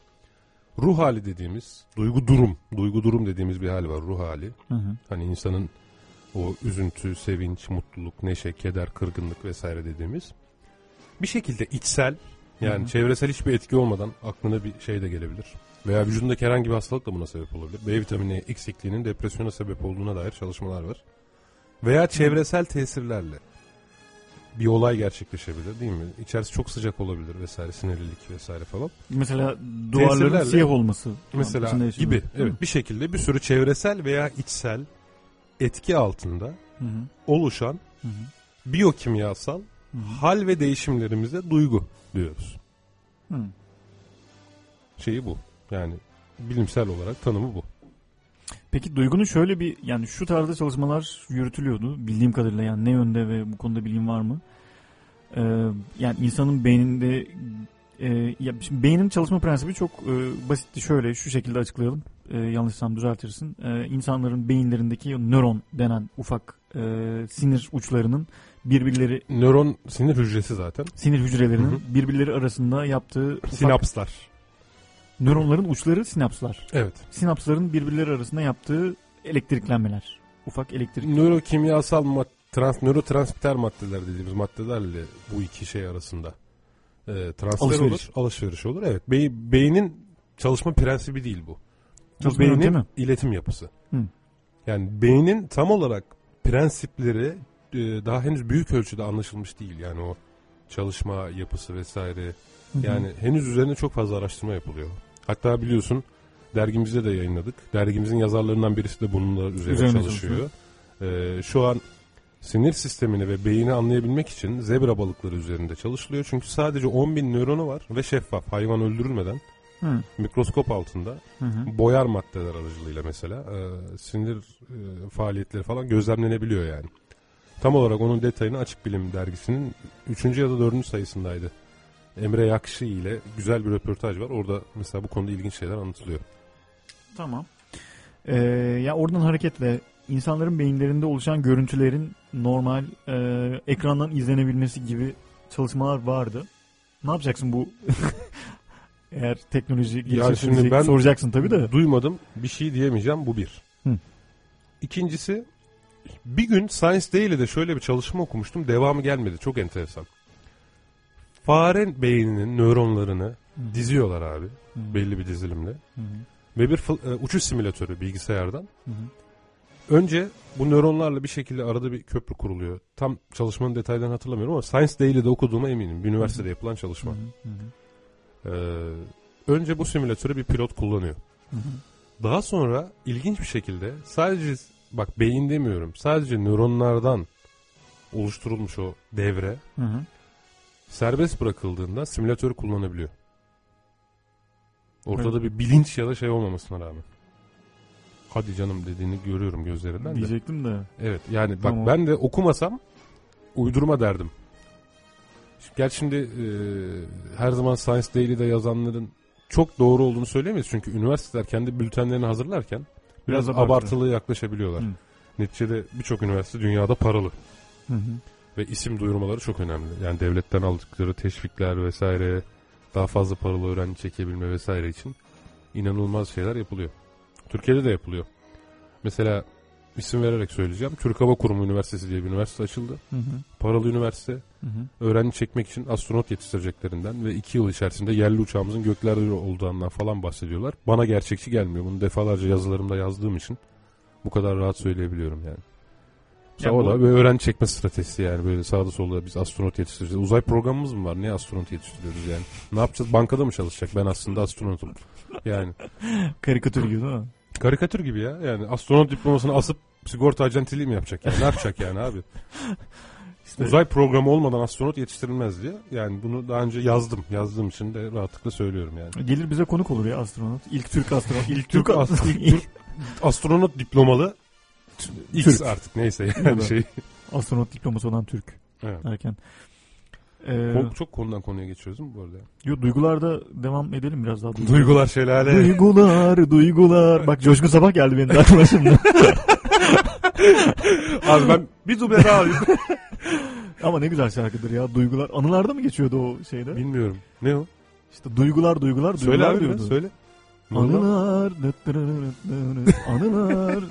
ruh hali dediğimiz duygu durum, duygu durum dediğimiz bir hal var ruh hali. Hı hı. Hani insanın o üzüntü, sevinç, mutluluk, neşe, keder, kırgınlık vesaire dediğimiz bir şekilde içsel yani Hı hı. çevresel hiçbir etki olmadan aklına bir şey de gelebilir. Veya vücudundaki herhangi bir hastalık da buna sebep olabilir. B vitamini eksikliğinin depresyona sebep olduğuna dair çalışmalar var. Veya çevresel tesirlerle bir olay gerçekleşebilir değil mi? İçerisi çok sıcak olabilir vesaire, sinirlilik vesaire falan. Mesela duvarların siyah olması. Mesela gibi Hı. evet bir şekilde bir sürü çevresel veya içsel etki altında Hı hı. oluşan Hı hı. biyokimyasal Hı hı. hal ve değişimlerimize duygu diyoruz. Hı. Şeyi bu. Yani bilimsel olarak tanımı bu. Peki duygunun şöyle bir yani şu tarzda çalışmalar yürütülüyordu bildiğim kadarıyla yani ne yönde ve bu konuda bilgin var mı? Ee, yani insanın beyninde e, ya şimdi beynin çalışma prensibi çok e, basitti şöyle şu şekilde açıklayalım e, yanlışsam düzeltirsin. E, insanların beyinlerindeki nöron denen ufak e, sinir uçlarının birbirleri Nöron sinir hücresi zaten. sinir hücrelerinin Hı hı. birbirleri arasında yaptığı ufak Sinapslar. Nöronların uçları sinapslar. Evet. Sinapsların birbirleri arasında yaptığı elektriklenmeler. Ufak elektrik Nörokimyasal mad trans nörotransmitter maddeler dediğimiz maddelerle bu iki şey arasında e, transfer Alışveriş. olur, alışveriş olur. Evet. Bey- beynin çalışma prensibi değil bu. Bu Çalışma beynin yöntemi. iletim yapısı. Hı. Yani beynin tam olarak prensipleri e, daha henüz büyük ölçüde anlaşılmış değil. Yani o çalışma yapısı vesaire. Hı hı. Yani henüz üzerine çok fazla araştırma yapılıyor. Hatta biliyorsun dergimizde de yayınladık. Dergimizin yazarlarından birisi de bununla üzerine, Üzerine çalışıyor. Ee, şu an sinir sistemini ve beyni anlayabilmek için zebra balıkları üzerinde çalışılıyor. Çünkü sadece 10 bin nöronu var ve şeffaf hayvan öldürülmeden Hı. mikroskop altında Hı hı. boyar maddeler aracılığıyla mesela e, sinir e, faaliyetleri falan gözlemlenebiliyor yani. Tam olarak onun detayını Açık Bilim dergisinin 3. ya da 4. sayısındaydı. Emre Yakşı ile güzel bir röportaj var. Orada mesela bu konuda ilginç şeyler anlatılıyor. Tamam. Ee, ya oradan hareketle insanların beyinlerinde oluşan görüntülerin normal e, ekrandan izlenebilmesi gibi çalışmalar vardı. Ne yapacaksın bu [laughs] eğer teknoloji gelişirse ben soracaksın tabii de. duymadım bir şey diyemeyeceğim bu bir. Hı. İkincisi bir gün Science Daily'de şöyle bir çalışma okumuştum devamı gelmedi çok enteresan. Fare beyninin nöronlarını diziyorlar abi belli bir dizilimle Hı hı. ve bir e, uçuş simülatörü bilgisayardan. Hı hı. Önce bu nöronlarla bir şekilde arada bir köprü kuruluyor. Tam çalışmanın detaylarını hatırlamıyorum ama Science Daily'de okuduğuma eminim. Bir üniversitede yapılan çalışma. Ee, önce bu simülatörü bir pilot kullanıyor. Hı hı. Daha sonra ilginç bir şekilde sadece bak beyin demiyorum. Sadece nöronlardan oluşturulmuş o devre Hı hı. Serbest bırakıldığında simülatörü kullanabiliyor. Ortada bir bilinç ya da şey olmamasına rağmen. Hadi canım dediğini görüyorum gözlerinden de. Diyecektim de. Evet yani bak Tamam. ben de okumasam uydurma derdim. Gerçi şimdi e, her zaman Science Daily'de yazanların çok doğru olduğunu söyleyemeyiz. Çünkü üniversiteler kendi bültenlerini hazırlarken biraz, Biraz abartı. abartılı yaklaşabiliyorlar. Hı. Neticede birçok üniversite dünyada paralı. Hı hı. Ve isim duyurmaları çok önemli. Yani devletten aldıkları teşvikler vesaire daha fazla paralı öğrenci çekebilme vesaire için inanılmaz şeyler yapılıyor. Türkiye'de de yapılıyor. Mesela isim vererek söyleyeceğim. Türk Hava Kurumu Üniversitesi diye bir üniversite açıldı. Hı hı. Paralı üniversite. Hı hı. Öğrenci çekmek için astronot yetiştireceklerinden ve iki yıl içerisinde yerli uçağımızın göklerde olduğundan falan bahsediyorlar. Bana gerçekçi gelmiyor. Bunu defalarca yazılarımda yazdığım için bu kadar rahat söyleyebiliyorum yani. Ya o bu- da bir öğrenci çekme stratejisi yani böyle sağda solda biz astronot yetiştireceğiz. Uzay programımız mı var? Ne astronot yetiştiriyoruz yani? Ne yapacağız? Bankada mı çalışacak? Ben aslında astronotum. Yani [laughs] Karikatür gibi değil mi? karikatür gibi ya. Yani astronot diplomasını asıp sigorta acentiliği mi yapacak yani? Ne yapacak yani abi? [laughs] İşte- Uzay programı olmadan astronot yetiştirilmez diye. Yani bunu daha önce yazdım. Yazdığım için de rahatlıkla söylüyorum yani. Gelir bize konuk olur ya astronot. İlk Türk astronot. İlk Türk Türk ast- astronot. [laughs] Türk astronot diplomalı X Türk. artık neyse Ya yani şey. astronot diploması olan Türk. Evet. Erken. Ee, Ko- çok konudan konuya geçiyoruz mi bu arada? yo, duygularda devam edelim biraz daha. [laughs] Duygular şelale. Duygular, duygular. Bak Coşkun Sabah geldi benim de aklıma şimdi. [laughs] Abi ben bir duble daha alayım. [laughs] Ama ne güzel şarkıdır ya. Duygular. Anılarda mı geçiyordu o şeyde? Bilmiyorum. Ne o? İşte duygular, duygular, Söyle duygular abi diyordu. söyle. Anılar. Anılar.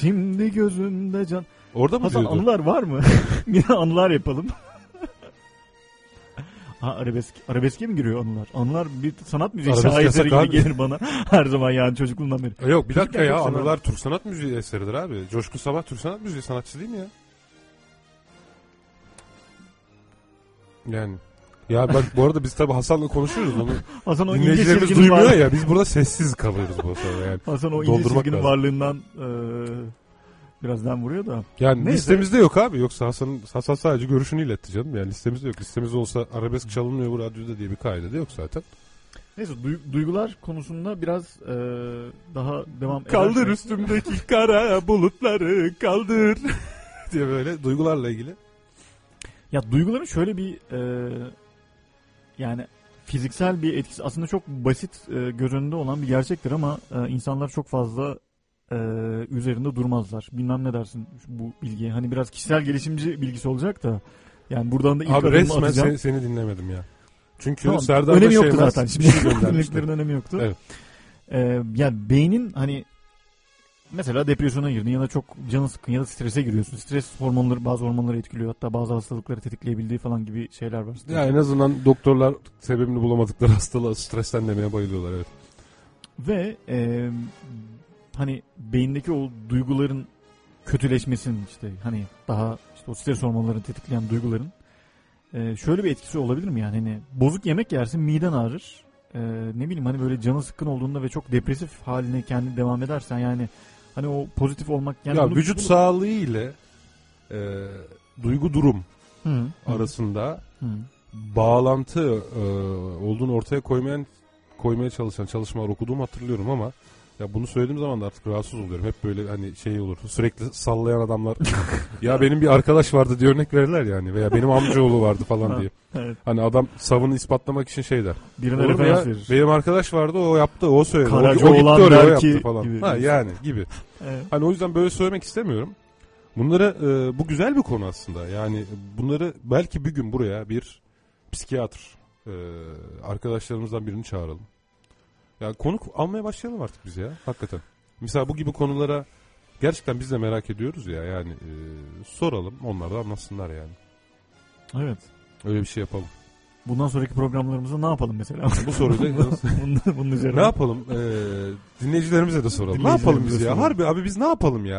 Şimdi gözünde can. Orada mı Hasan diyordu? anılar var mı? [laughs] [laughs] Yine anılar yapalım. [laughs] Ha arabesk, arabeske mi giriyor anılar? Anılar bir sanat müziği Arabesk şaheseri gibi abi. gelir bana. Her zaman yani çocukluğumdan beri. E Yok bir dakika Çocukken ya çok anılar Türk sanat müziği eseridir abi. Coşkun Sabah Türk sanat müziği sanatçısı değil mi ya? Yani ya bak bu arada biz tabi Hasan'la konuşuyoruz onu. [laughs] Hasan o ince çizginin duymuyor var- ya biz burada sessiz kalıyoruz bu sırada yani. [laughs] Hasan o ince çizginin lazım. varlığından e, birazdan vuruyor da. Yani Neyse. listemizde yok abi. Yoksa Hasan, Hasan sadece görüşünü iletti canım. Yani listemizde yok. Listemizde olsa arabesk çalınmıyor bu radyoda diye bir kaydı da yok zaten. Neyse duy- duygular konusunda biraz e, daha devam Kaldır edersek- üstümdeki [laughs] kara bulutları kaldır diye böyle duygularla ilgili. Ya duyguların şöyle bir e, yani fiziksel bir etkisi aslında çok basit e, göz önünde olan bir gerçektir ama e, insanlar çok fazla e, üzerinde durmazlar. Bilmem ne dersin bu bilgiye. Hani biraz kişisel gelişimci bilgisi olacak da yani buradan da ilk Abi resmen atacağım. seni, seni dinlemedim ya. Çünkü Tamam, Serdar önemi yoktu Şeymaz zaten. [laughs] Şimdi örneklerin önemi yoktu. Evet. Ee, yani beynin hani mesela depresyona girdin ya da çok canı sıkkın ya da strese giriyorsun. Stres hormonları bazı hormonları etkiliyor. Hatta bazı hastalıkları tetikleyebildiği falan gibi şeyler var. Ya en azından doktorlar sebebini bulamadıkları [laughs] hastalığı stresten demeye bayılıyorlar evet. Ve e, hani beyindeki o duyguların kötüleşmesinin işte hani daha işte o stres hormonlarını tetikleyen duyguların e, şöyle bir etkisi olabilir mi yani hani bozuk yemek yersin miden ağrır E, ne bileyim hani böyle canı sıkkın olduğunda ve çok depresif haline kendi devam edersen yani hani o pozitif olmak yani ya bunu- vücut bunu- sağlığı ile e, duygu durum Hı, arasında hı. bağlantı e, olduğunu ortaya koymayan koymaya çalışan çalışmalar okuduğumu hatırlıyorum ama Ya bunu söylediğim zaman da artık rahatsız oluyorum. Hep böyle hani şey olur. Sürekli sallayan adamlar. [laughs] ya benim bir arkadaş vardı diye örnek verirler yani. Veya benim amcaoğlu vardı falan diye. Evet. Hani adam savını ispatlamak için şey der. Birine Olur mu referans ya? verir. Benim arkadaş vardı o yaptı o söyledi. O, o Karacaoğlan gitti oraya o yaptı falan. gibi. Ha yani gibi. [laughs] Evet. Hani o yüzden böyle söylemek istemiyorum. Bunları e, bu güzel bir konu aslında. Yani bunları belki bir gün buraya bir psikiyatr e, arkadaşlarımızdan birini çağıralım. Ya konuk almaya başlayalım artık biz ya hakikaten. Mesela bu gibi konulara gerçekten biz de merak ediyoruz ya yani e, soralım onlar da anlatsınlar yani. Evet. Öyle bir şey yapalım. Bundan sonraki programlarımızda ne yapalım mesela? [laughs] Bu soruyu da [laughs] bunun, bunun üzerine. ne yapalım? E, dinleyicilerimize de soralım. Ne yapalım biz ya? soralım. Harbi abi biz ne yapalım ya?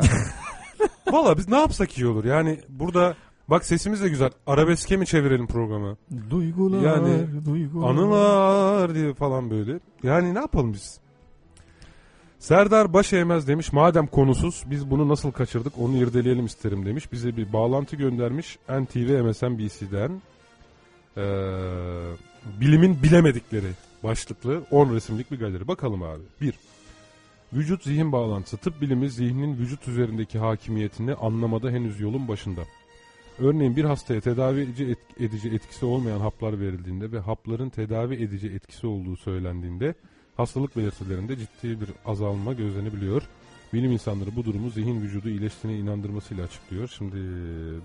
[laughs] Valla biz ne yapsak iyi olur. Yani burada bak sesimiz de güzel. Arabeske mi çevirelim programı? Duygular, Yani duygular. Anılar diye falan böyle. Yani ne yapalım biz? Serdar Başeğmez demiş madem konusuz biz bunu nasıl kaçırdık onu irdeleyelim isterim demiş. Bize bir bağlantı göndermiş NTV MSNBC'den. Ee, bilimin bilemedikleri başlıklı 10 resimlik bir galeri. Bakalım abi. 1. Vücut zihin bağlantısı. Tıp bilimi zihnin vücut üzerindeki hakimiyetini anlamada henüz yolun başında. Örneğin bir hastaya tedavi edici, et- edici etkisi olmayan haplar verildiğinde ve hapların tedavi edici etkisi olduğu söylendiğinde hastalık belirtilerinde ciddi bir azalma gözlenebiliyor. Bilim insanları bu durumu zihin vücudu iyileştiğine inandırmasıyla açıklıyor. Şimdi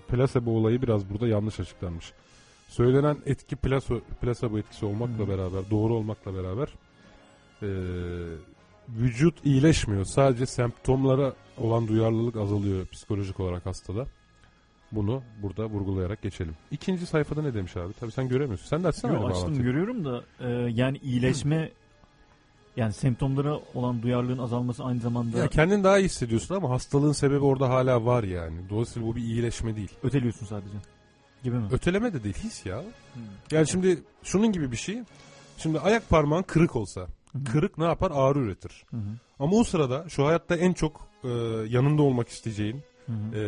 plasebo olayı biraz burada yanlış açıklanmış. Söylenen etki plaso, plasebo etkisi olmakla Hı. beraber, doğru olmakla beraber eee, vücut iyileşmiyor. Sadece semptomlara olan duyarlılık azalıyor psikolojik olarak hastada. Bunu burada vurgulayarak geçelim. İkinci sayfada ne demiş abi? Tabii sen göremiyorsun. Sen de açsana Yo, öyle açtım bağlantıyı. görüyorum da e, yani iyileşme yani semptomlara olan duyarlılığın azalması aynı zamanda Ya kendin daha iyi hissediyorsun ama hastalığın sebebi orada hala var yani. Dolayısıyla bu bir iyileşme değil. öteliyorsun sadece. Gibi mi? Öteleme de değil his ya. Yani şimdi şunun gibi bir şey. Şimdi ayak parmağın kırık olsa. Kırık ne yapar? Ağrı üretir. Hı hı. Ama o sırada şu hayatta en çok e, yanında olmak isteyeceğin Hı hı. e,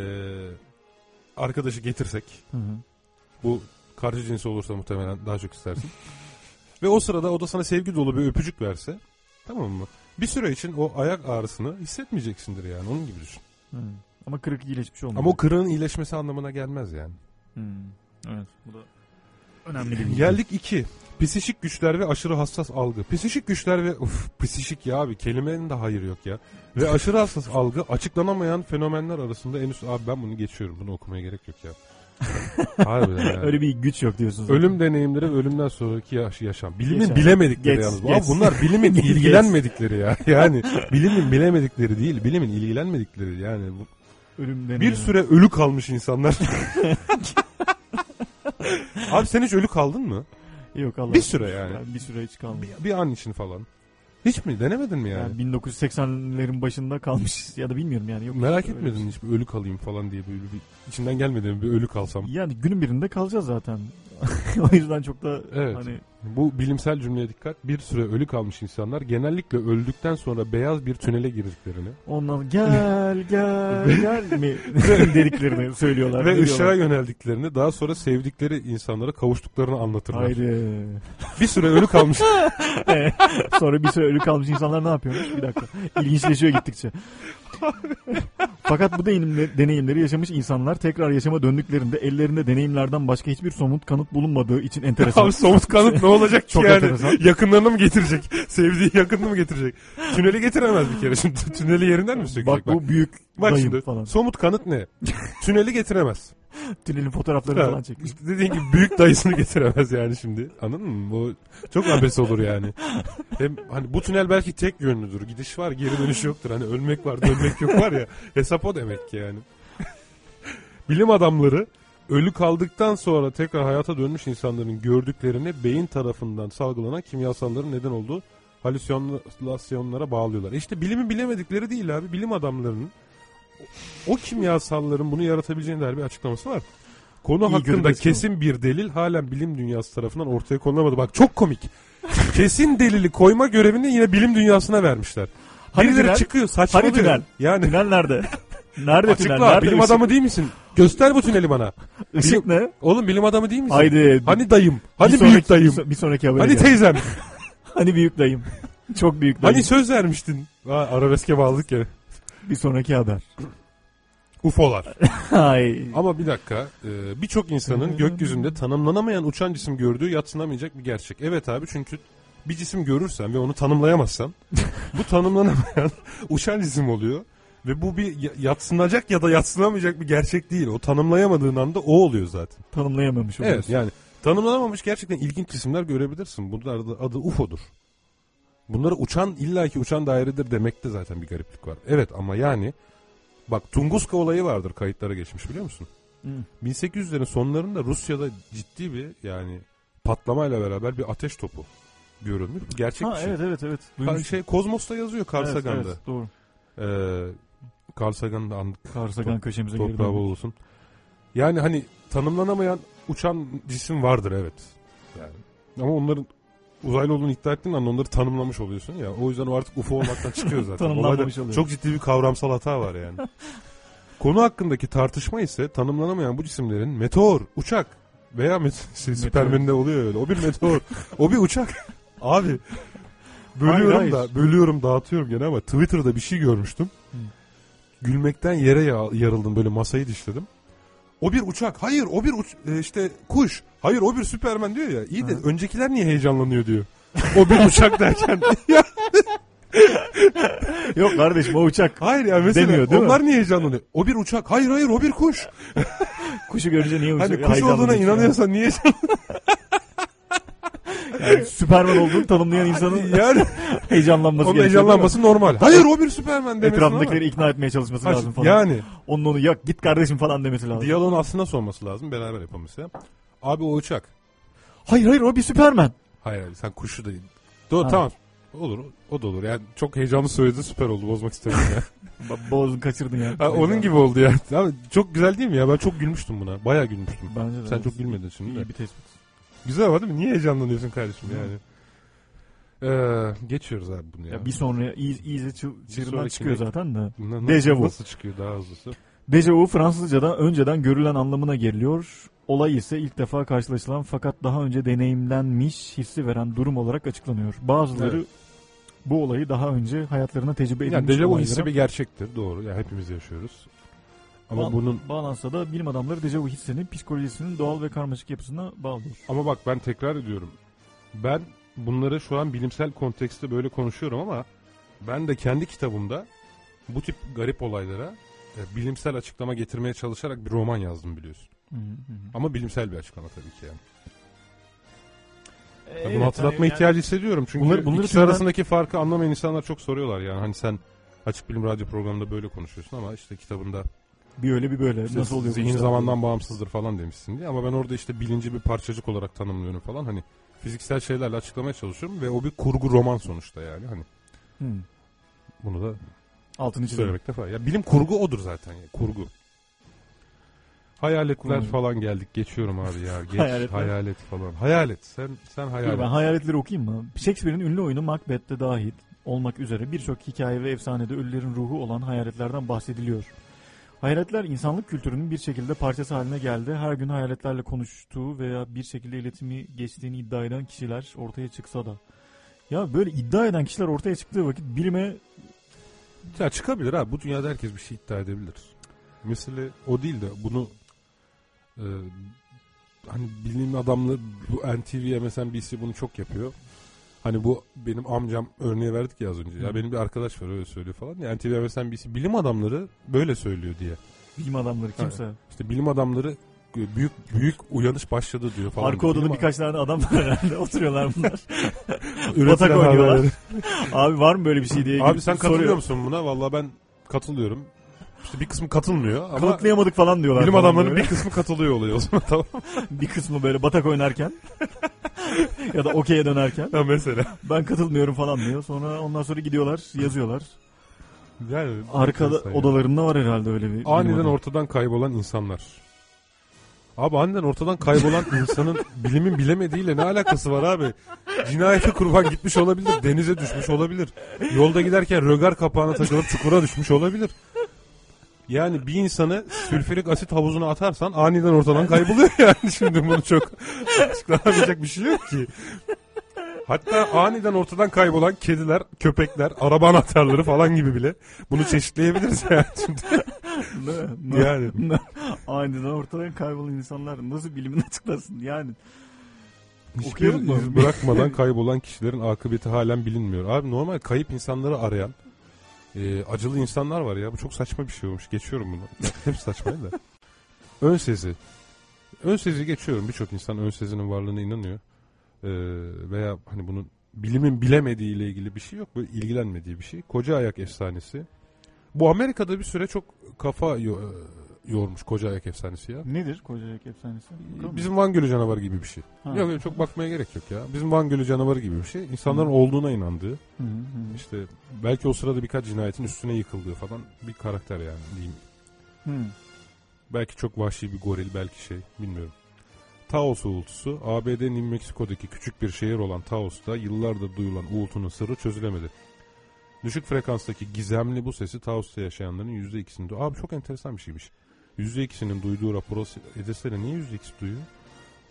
arkadaşı getirsek. Hı hı. Bu karşı cinsi olursa muhtemelen daha çok istersin. [laughs] Ve o sırada o da sana sevgi dolu bir öpücük verse. Tamam mı? Bir süre için o ayak ağrısını hissetmeyeceksindir yani. Onun gibi düşün. Hı. Ama kırık iyileşmiş olmuyor. Ama o kırığın iyileşmesi anlamına gelmez yani. Hı. Evet bu da önemli bir bilgi. Geldik iki. Psişik güçler ve aşırı hassas algı. Psişik güçler ve uf psişik ya abi kelimenin de hayır yok ya. Ve aşırı hassas algı açıklanamayan fenomenler arasında en üst abi ben bunu geçiyorum. Bunu okumaya gerek yok ya. [laughs] Harbiden ya. Öyle bir güç yok diyorsun. zaten. Ölüm deneyimleri ve ölümden sonraki yaş- yaşam. Bilimin Yaşam. bilemedikleri Geç, yalnız. geç. Abi bunlar bilimin [laughs] Geç. ilgilenmedikleri ya. [laughs] Yani bilimin bilemedikleri değil, bilimin ilgilenmedikleri yani. Bu, Ölüm bir deneyimi. süre ölü kalmış insanlar. [laughs] Abi sen hiç ölü kaldın mı? Yok Allah. Bir süre yani. Bir süre hiç kalmadı. Bir, bir an için falan. Hiç mi? Denemedin mi yani? Yani 1980'lerin başında kalmış ya da bilmiyorum yani. Yok, Merak etmedin hiç bir ölü kalayım falan diye böyle bir içinden gelmedi mi bir ölü kalsam. şey. Yani günün birinde kalacağız zaten. [laughs] o yüzden çok da Evet. hani Bu bilimsel cümleye dikkat. Bir süre ölü kalmış insanlar genellikle öldükten sonra beyaz bir tünele girdiklerini ondan gel gel gel mi dediklerini söylüyorlar. ve ışığa yöneldiklerini daha sonra sevdikleri insanlara kavuştuklarını anlatırlar. Haydi. Bir süre ölü kalmış. [laughs] Sonra bir süre ölü kalmış insanlar ne yapıyormuş? Bir dakika. İlginçleşiyor gittikçe. [laughs] Fakat bu deneyimle- deneyimleri yaşamış insanlar tekrar yaşama döndüklerinde ellerinde deneyimlerden başka hiçbir somut kanıt bulunmadığı için enteresan. Abi somut kanıt ne olacak ki Çok yani? enteresan. Yakınlarını mı getirecek? Sevdiği yakınını mı getirecek? Tüneli getiremez bir kere. Şimdi tüneli yerinden mi sökecek? Bak bu büyük Bak dayım şimdi falan. somut kanıt ne? [laughs] Tüneli getiremez. Tünelin fotoğraflarını Ha, falan çekmiş. işte dediğin gibi büyük dayısını [laughs] getiremez yani şimdi. Anladın mı? Bu çok abes olur yani. Hem hani bu tünel belki tek yönlüdür. Gidiş var, geri dönüş yoktur. Hani ölmek var, dönmek yok var ya. [laughs] Hesap o demek ki yani. Bilim adamları ölü kaldıktan sonra tekrar hayata dönmüş insanların gördüklerini beyin tarafından salgılanan kimyasalların neden olduğu halüsinasyonlara bağlıyorlar. İşte bilimin bilemedikleri değil abi. Bilim adamlarının o kimyasalların bunu yaratabileceğine dair bir açıklaması var. Konu İyi hakkında kesin bir delil halen bilim dünyası tarafından ortaya konulamadı. Bak çok komik. [laughs] kesin delili koyma görevini yine bilim dünyasına vermişler. Hani Birileri tünel? çıkıyor saçmalıyor. Hani tünel? Yani Tünel nerede? Nerede açıkla tünel? Nerede bilim ışık? adamı değil misin? Göster bu tüneli bana. Işık Bilim- ne? Oğlum bilim adamı değil misin? Haydi. Hani dayım? Bir Hani sonraki- büyük dayım? Bir, so- bir sonraki habere Hani gel. teyzem? [laughs] Hani büyük dayım? Çok büyük. Hani söz vermiştin. Ha, arabeske bağladık ya. Bir sonraki haber. [clears throat] UFO'lar. [laughs] Ay. Ama bir dakika. e, Birçok insanın [laughs] gökyüzünde tanımlanamayan uçan cisim gördüğü yatsınamayacak bir gerçek. Evet abi çünkü bir cisim görürsen ve onu tanımlayamazsan [laughs] bu tanımlanamayan uçan cisim oluyor. Ve bu bir ya- yatsınacak ya da yatsınamayacak bir gerçek değil. O tanımlayamadığın anda o oluyor zaten. Tanımlayamamış Evet oluyorsun. yani tanımlanamamış gerçekten ilginç cisimler görebilirsin. Bunlar adı, adı UFO'dur. Bunlara uçan illaki uçan dairedir demekte zaten bir gariplik var. Evet ama yani bak Tunguska olayı vardır kayıtlara geçmiş biliyor musun? Hı. 1800'lerin sonlarında Rusya'da ciddi bir yani patlamayla beraber bir ateş topu görülmüş. Gerçek Ha, bir şey. evet evet evet. Duymuştum. şey Kozmos'ta yazıyor Carl Evet, Sagan'da. evet, doğru. Ee, Carl Sagan'ın da andık. Carl Sagan köşemize Toprağı bol olsun. Yani hani tanımlanamayan uçan cisim vardır evet. Yani. Ama onların uzaylı olduğunu iddia ettiğin anda onları tanımlamış oluyorsun ya. O yüzden o artık UFO olmaktan çıkıyor zaten. [laughs] Tanımlanmamış oluyor. Çok ciddi bir kavramsal hata var yani. [laughs] Konu hakkındaki tartışma ise tanımlanamayan bu cisimlerin meteor, uçak veya met- [laughs] şey, Süpermen'de oluyor öyle. O bir meteor, o bir uçak. Abi bölüyorum Hayır, da hayır. bölüyorum dağıtıyorum gene ama Twitter'da bir şey görmüştüm. Gülmekten yere ya- yarıldım böyle masayı dişledim. O bir uçak. Hayır o bir uç- e, işte kuş. Hayır o bir Süpermen diyor ya. İyi de öncekiler niye heyecanlanıyor diyor. O bir uçak [laughs] derken. [laughs] Yok kardeşim o uçak. Hayır ya mesela Demiyor, değil mi? onlar niye heyecanlanıyor? O bir uçak. Hayır hayır o bir kuş. [laughs] Kuşu görünce niye uçak? Hani kuş olduğuna inanıyorsan niye Yani Süperman olduğunu tanımlayan insanın yani [laughs] heyecanlanması onun gerekiyor. heyecanlanması normal. Hayır o bir Süpermen demesi Etrafındakileri normal. ikna etmeye çalışması Ha, lazım falan. Yani Onun onu yak git kardeşim falan demesi lazım. diyaloğun aslında sorması lazım. Beraber yapalım mesela. Abi o uçak. Hayır hayır o bir Süperman. Hayır hayır sen kuşu değil. Doğru Ha. tamam. Olur o da olur. Yani çok heyecanlı söyledi süper oldu bozmak istemedim ya. [laughs] Boğazını kaçırdın ya. ha, onun gibi oldu ya. Ama çok güzel değil mi ya? Ben çok gülmüştüm buna. Bayağı gülmüştüm. Bence de Sen çok gülmedin şimdi de. İyi bir tespit. Güzel ama değil mi? Niye heyecanlanıyorsun kardeşim yani? Ee, geçiyoruz abi bunu ya. Ya bir sonra iyice, iyice çı- çığırından çıkıyor ne? zaten de. Na- Dejavu. Nasıl çıkıyor daha hızlısı? Dejavu Fransızca'da önceden görülen anlamına geliyor. Olay ise ilk defa karşılaşılan fakat daha önce deneyimlenmiş hissi veren durum olarak açıklanıyor. Bazıları Evet. bu olayı daha önce hayatlarına tecrübe edilmiş Yani olaylara hissi bir gerçektir doğru. Yani hepimiz yaşıyoruz. Ama Ba- bunun bağlansa da bilim adamları dejavu hissinin psikolojisinin doğal ve karmaşık yapısına bağlıyor. ama bak ben tekrar ediyorum. Ben bunları şu an bilimsel kontekste böyle konuşuyorum ama ben de kendi kitabımda bu tip garip olaylara e, bilimsel açıklama getirmeye çalışarak bir roman yazdım biliyorsun. Ama bilimsel bir açıklama tabii ki yani. Ya bunu hatırlatma ihtiyacı hissediyorum çünkü Bunları- bunları ikisi söylemen- arasındaki farkı anlamayan insanlar çok soruyorlar yani. Hani sen açık bilim radyo programında böyle konuşuyorsun ama işte kitabında Bir öyle bir böyle. işte Nasıl oluyor zihin işler? zamandan bağımsızdır falan demişsin diye ama ben orada işte bilinci bir parçacık olarak tanımlıyorum falan hani fiziksel şeylerle açıklamaya çalışıyorum ve o bir kurgu roman sonuçta yani hani Hmm. bunu da Altını çizelim. söylemekte fayda. Ya bilim kurgu odur zaten ya kurgu. Hayaletler Kurgu. falan geldik geçiyorum abi ya. Geç, hayalet falan. Hayalet sen sen Dur, hayalet. ben hayaletleri okuyayım mı? Shakespeare'in ünlü oyunu Macbeth'te dahil olmak üzere birçok hikaye ve efsanede ölülerin ruhu olan hayaletlerden bahsediliyor. Hayaletler insanlık kültürünün bir şekilde parçası haline geldi. Her gün hayaletlerle konuştuğu veya bir şekilde iletimi geçtiğini iddia eden kişiler ortaya çıksa da. Ya böyle iddia eden kişiler ortaya çıktığı vakit bilime Ya çıkabilir abi. Bu dünyada herkes bir şey iddia edebilir. Mesele o değil de bunu e, hani bilim adamları bu NTV, MSNBC bunu çok yapıyor. Hani bu benim amcam örneği verdik ya az önce. Ya Hı. benim bir arkadaş var öyle söylüyor falan. Ya NTV, MSNBC bilim adamları böyle söylüyor diye. bilim adamları kimse. İşte bilim adamları büyük büyük uyanış başladı diyor falan. Arka odada birkaç tane adam var herhalde [laughs] oturuyorlar bunlar. [laughs] Batak oynuyorlar. Abi var mı böyle bir şey diye. Abi sen soruyor. katılıyor musun buna? Vallahi ben katılıyorum. İşte bir kısmı katılmıyor ama Kanıtlayamadık falan diyorlar. bilim falan adamlarının böyle. bir kısmı katılıyor oluyor o zaman tamam. [laughs] bir kısmı böyle batak oynarken [laughs] ya da okey'e dönerken Ha, mesela. ben katılmıyorum falan diyor. Sonra ondan sonra gidiyorlar yazıyorlar. Yani enteresan ya. odalarında var herhalde öyle bir. bilim Aniden adamı. ortadan kaybolan insanlar. Abi aniden ortadan kaybolan [laughs] insanın bilimin bilemediğiyle ne alakası var abi? Cinayete kurban gitmiş olabilir, denize düşmüş olabilir. Yolda giderken rögar kapağına takılıp çukura düşmüş olabilir. Yani bir insanı sülfürik asit havuzuna atarsan aniden ortadan kayboluyor [laughs] yani. Şimdi bunu çok açıklanamayacak bir şey yok ki. Hatta aniden ortadan kaybolan kediler, köpekler, araba anahtarları falan gibi bile bunu çeşitleyebiliriz yani. Şimdi. Ne- ne- Yani. ne- Aniden ortadan kaybolan insanlar nasıl bilimin açıklasın yani. Hiçbir iz bırakmadan kaybolan kişilerin akıbeti halen bilinmiyor. Abi normal kayıp insanları arayan e, acılı insanlar var ya. Bu çok saçma bir şey olmuş. Geçiyorum bunu. Hepsi saçma de. [laughs] Ön sezi. Ön sezi geçiyorum. Birçok insan ön sezinin varlığına inanıyor. E, veya hani bunun bilimin bilemediği ile ilgili bir şey yok. Böyle ilgilenmediği bir şey. Koca ayak efsanesi. Bu Amerika'da bir süre çok kafa yo- yormuş koca ayak efsanesi ya. Nedir koca ayak efsanesi? Bakalım mı? Bizim Van Gölü canavarı gibi bir şey. Ha. Yok çok bakmaya gerek yok ya. Bizim Van Gölü canavarı gibi bir şey. İnsanların olduğuna inandığı. Hı hı hı. işte belki o sırada birkaç cinayetin üstüne yıkıldığı falan bir karakter yani diyeyim. Hı. Belki çok vahşi bir goril belki şey bilmiyorum. Taos uğultusu ABD New Mexico'daki küçük bir şehir olan Taos'ta yıllardır duyulan uğultunun sırrı çözülemedi. Düşük frekanstaki gizemli bu sesi Taos'ta yaşayanların %2'sinin duyuyor. Abi çok enteresan bir şeymiş. %2'sinin duyduğu rapora edese de niye %2'si duyuyor?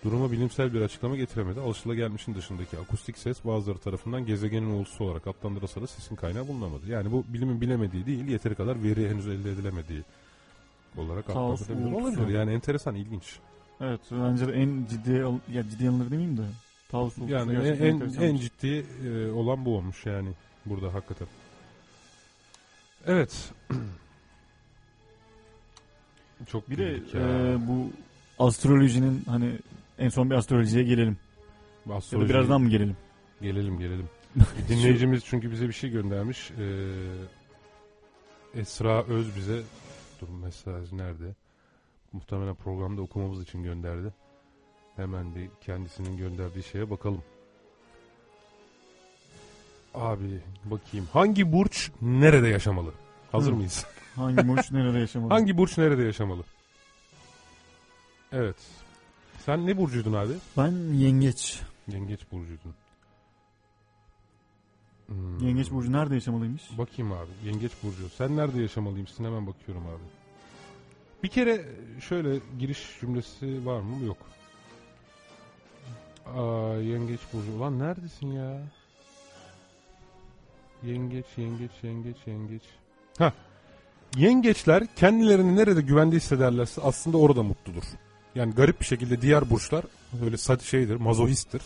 Duruma bilimsel bir açıklama getiremedi. Alışılagelmişin dışındaki akustik ses bazıları tarafından gezegenin uğultusu olarak adlandırılsa da sesin kaynağı bulunamadı. Yani bu bilimin bilemediği değil, yeteri kadar veri henüz elde edilemediği olarak adlandırılabilir. Olabilir yani enteresan, ilginç. Evet bence de en ciddi ya ciddi alınır demeyeyim de. Uğultusu Yani en, en, en ciddi e, olan bu olmuş yani burada hakikaten. Evet. [clears throat] Çok Bir de e, bu astrolojinin hani en son bir astrolojiye gelelim. Ya da Astroloji- birazdan mı gelelim? Gelelim gelelim. [laughs] Dinleyicimiz çünkü bize bir şey göndermiş. Ee, Esra Öz bize dur mesaj nerede? Muhtemelen programda okumamız için gönderdi. Hemen bir kendisinin gönderdiği şeye bakalım. Abi bakayım. Hangi burç nerede yaşamalı? Hazır Hı. mıyız? Hangi burç nerede yaşamalı? Hangi burç nerede yaşamalı? Evet. Sen ne burcuydun abi? Ben yengeç. Yengeç burcuydun. Hmm. Yengeç burcu nerede yaşamalıymış? Bakayım abi. Yengeç burcu. Sen nerede yaşamalıymışsın? Hemen bakıyorum abi. Bir kere şöyle giriş cümlesi var mı? Yok. Aa, yengeç burcu. Ulan neredesin ya? Yengeç, yengeç, yengeç, yengeç. Ha. Yengeçler kendilerini nerede güvende hissederlerse aslında orada mutludur. Yani garip bir şekilde diğer burçlar böyle şeydir, mazohisttir.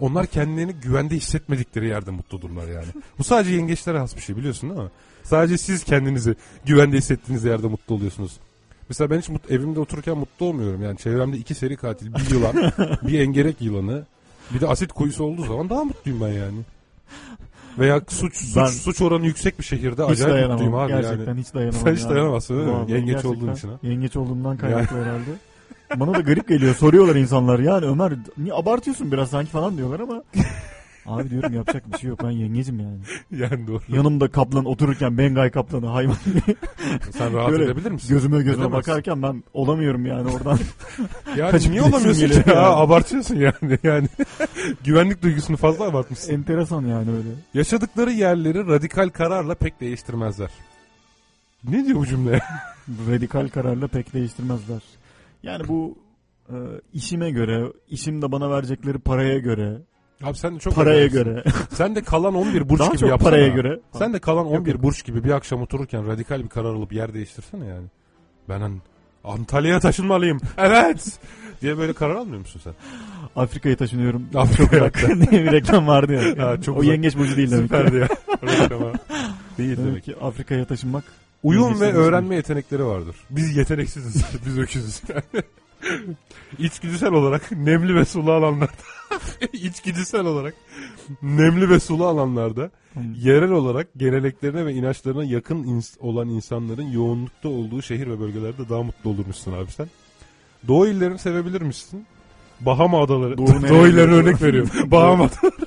Onlar kendilerini güvende hissetmedikleri yerde mutludurlar yani. Bu sadece yengeçlere has bir şey biliyorsun değil mi? Sadece siz kendinizi güvende hissettiğiniz yerde mutlu oluyorsunuz. Mesela ben hiç mut- evimde otururken mutlu olmuyorum. Yani çevremde iki seri katil, bir yılan, bir engerek yılanı, bir de asit kuyusu olduğu zaman daha mutluyum ben yani. Veya suç suç, Ben- suç oranı yüksek bir şehirde Hiç acayip dayanamam. mutluyum abi gerçekten yani. hiç dayanamam. Sen hiç yani. dayanamazsın değil mi? Vallahi Yengeç gerçekten olduğun için ha. Yengeç olduğumdan kaynaklı herhalde. Bana da garip geliyor. Soruyorlar insanlar. Yani Ömer niye abartıyorsun biraz sanki falan diyorlar ama. [laughs] Abi diyorum yapacak bir şey yok. Ben yengecim yani. [laughs] Yani doğru. Yanımda kaplan otururken Bengay kaplanı hayvan. Sen rahat Böyle edebilir misin? Gözüme gözüme Edemezsin. bakarken ben olamıyorum yani oradan. [laughs] Yani Kaçıp niye olamıyorsun ki? Ya, yani. abartıyorsun yani. yani. [laughs] Güvenlik duygusunu fazla abartmışsın. Enteresan yani öyle. Yaşadıkları yerleri radikal kararla pek değiştirmezler. Ne diyor bu cümle? Radikal kararla pek değiştirmezler. Yani bu e, işime göre, işim de bana verecekleri paraya göre, Abi sen de çok paraya acayipsin. göre. [laughs] Sen de kalan 11 burç Daha gibi çok yapsana. paraya göre. Sen de kalan 11 yok. burç gibi bir akşam otururken radikal bir karar alıp yer değiştirsene yani. Ben An- Antalya'ya taşınmalıyım. [laughs] Evet. diye böyle karar almıyor musun sen? Afrika'ya taşınıyorum. [laughs] Afrika'ya. Çok uzak diye bir reklam vardı ya. Ya, çok o uzak. yengeç burcu değil demek Süperdi ki. ya. Reklama. Değil Demek demek. ki Afrika'ya taşınmak. Uyum ve yengeçlerin öğrenme yetenekleri vardır. Biz yeteneksiziz. Biz öküzüz. İçgüdüsel olarak nemli ve sulu alanlarda [laughs] içgüdüsel olarak nemli ve sulu alanlarda yerel olarak geleneklerine ve inançlarına yakın ins- olan insanların yoğunlukta olduğu şehir ve bölgelerde daha mutlu olurmuşsun abi sen. Doğu illerini sevebilir misin? Bahama adaları. Doğu [laughs] Doğu, gidiyor? örnek veriyorum. [laughs] Bahama adaları.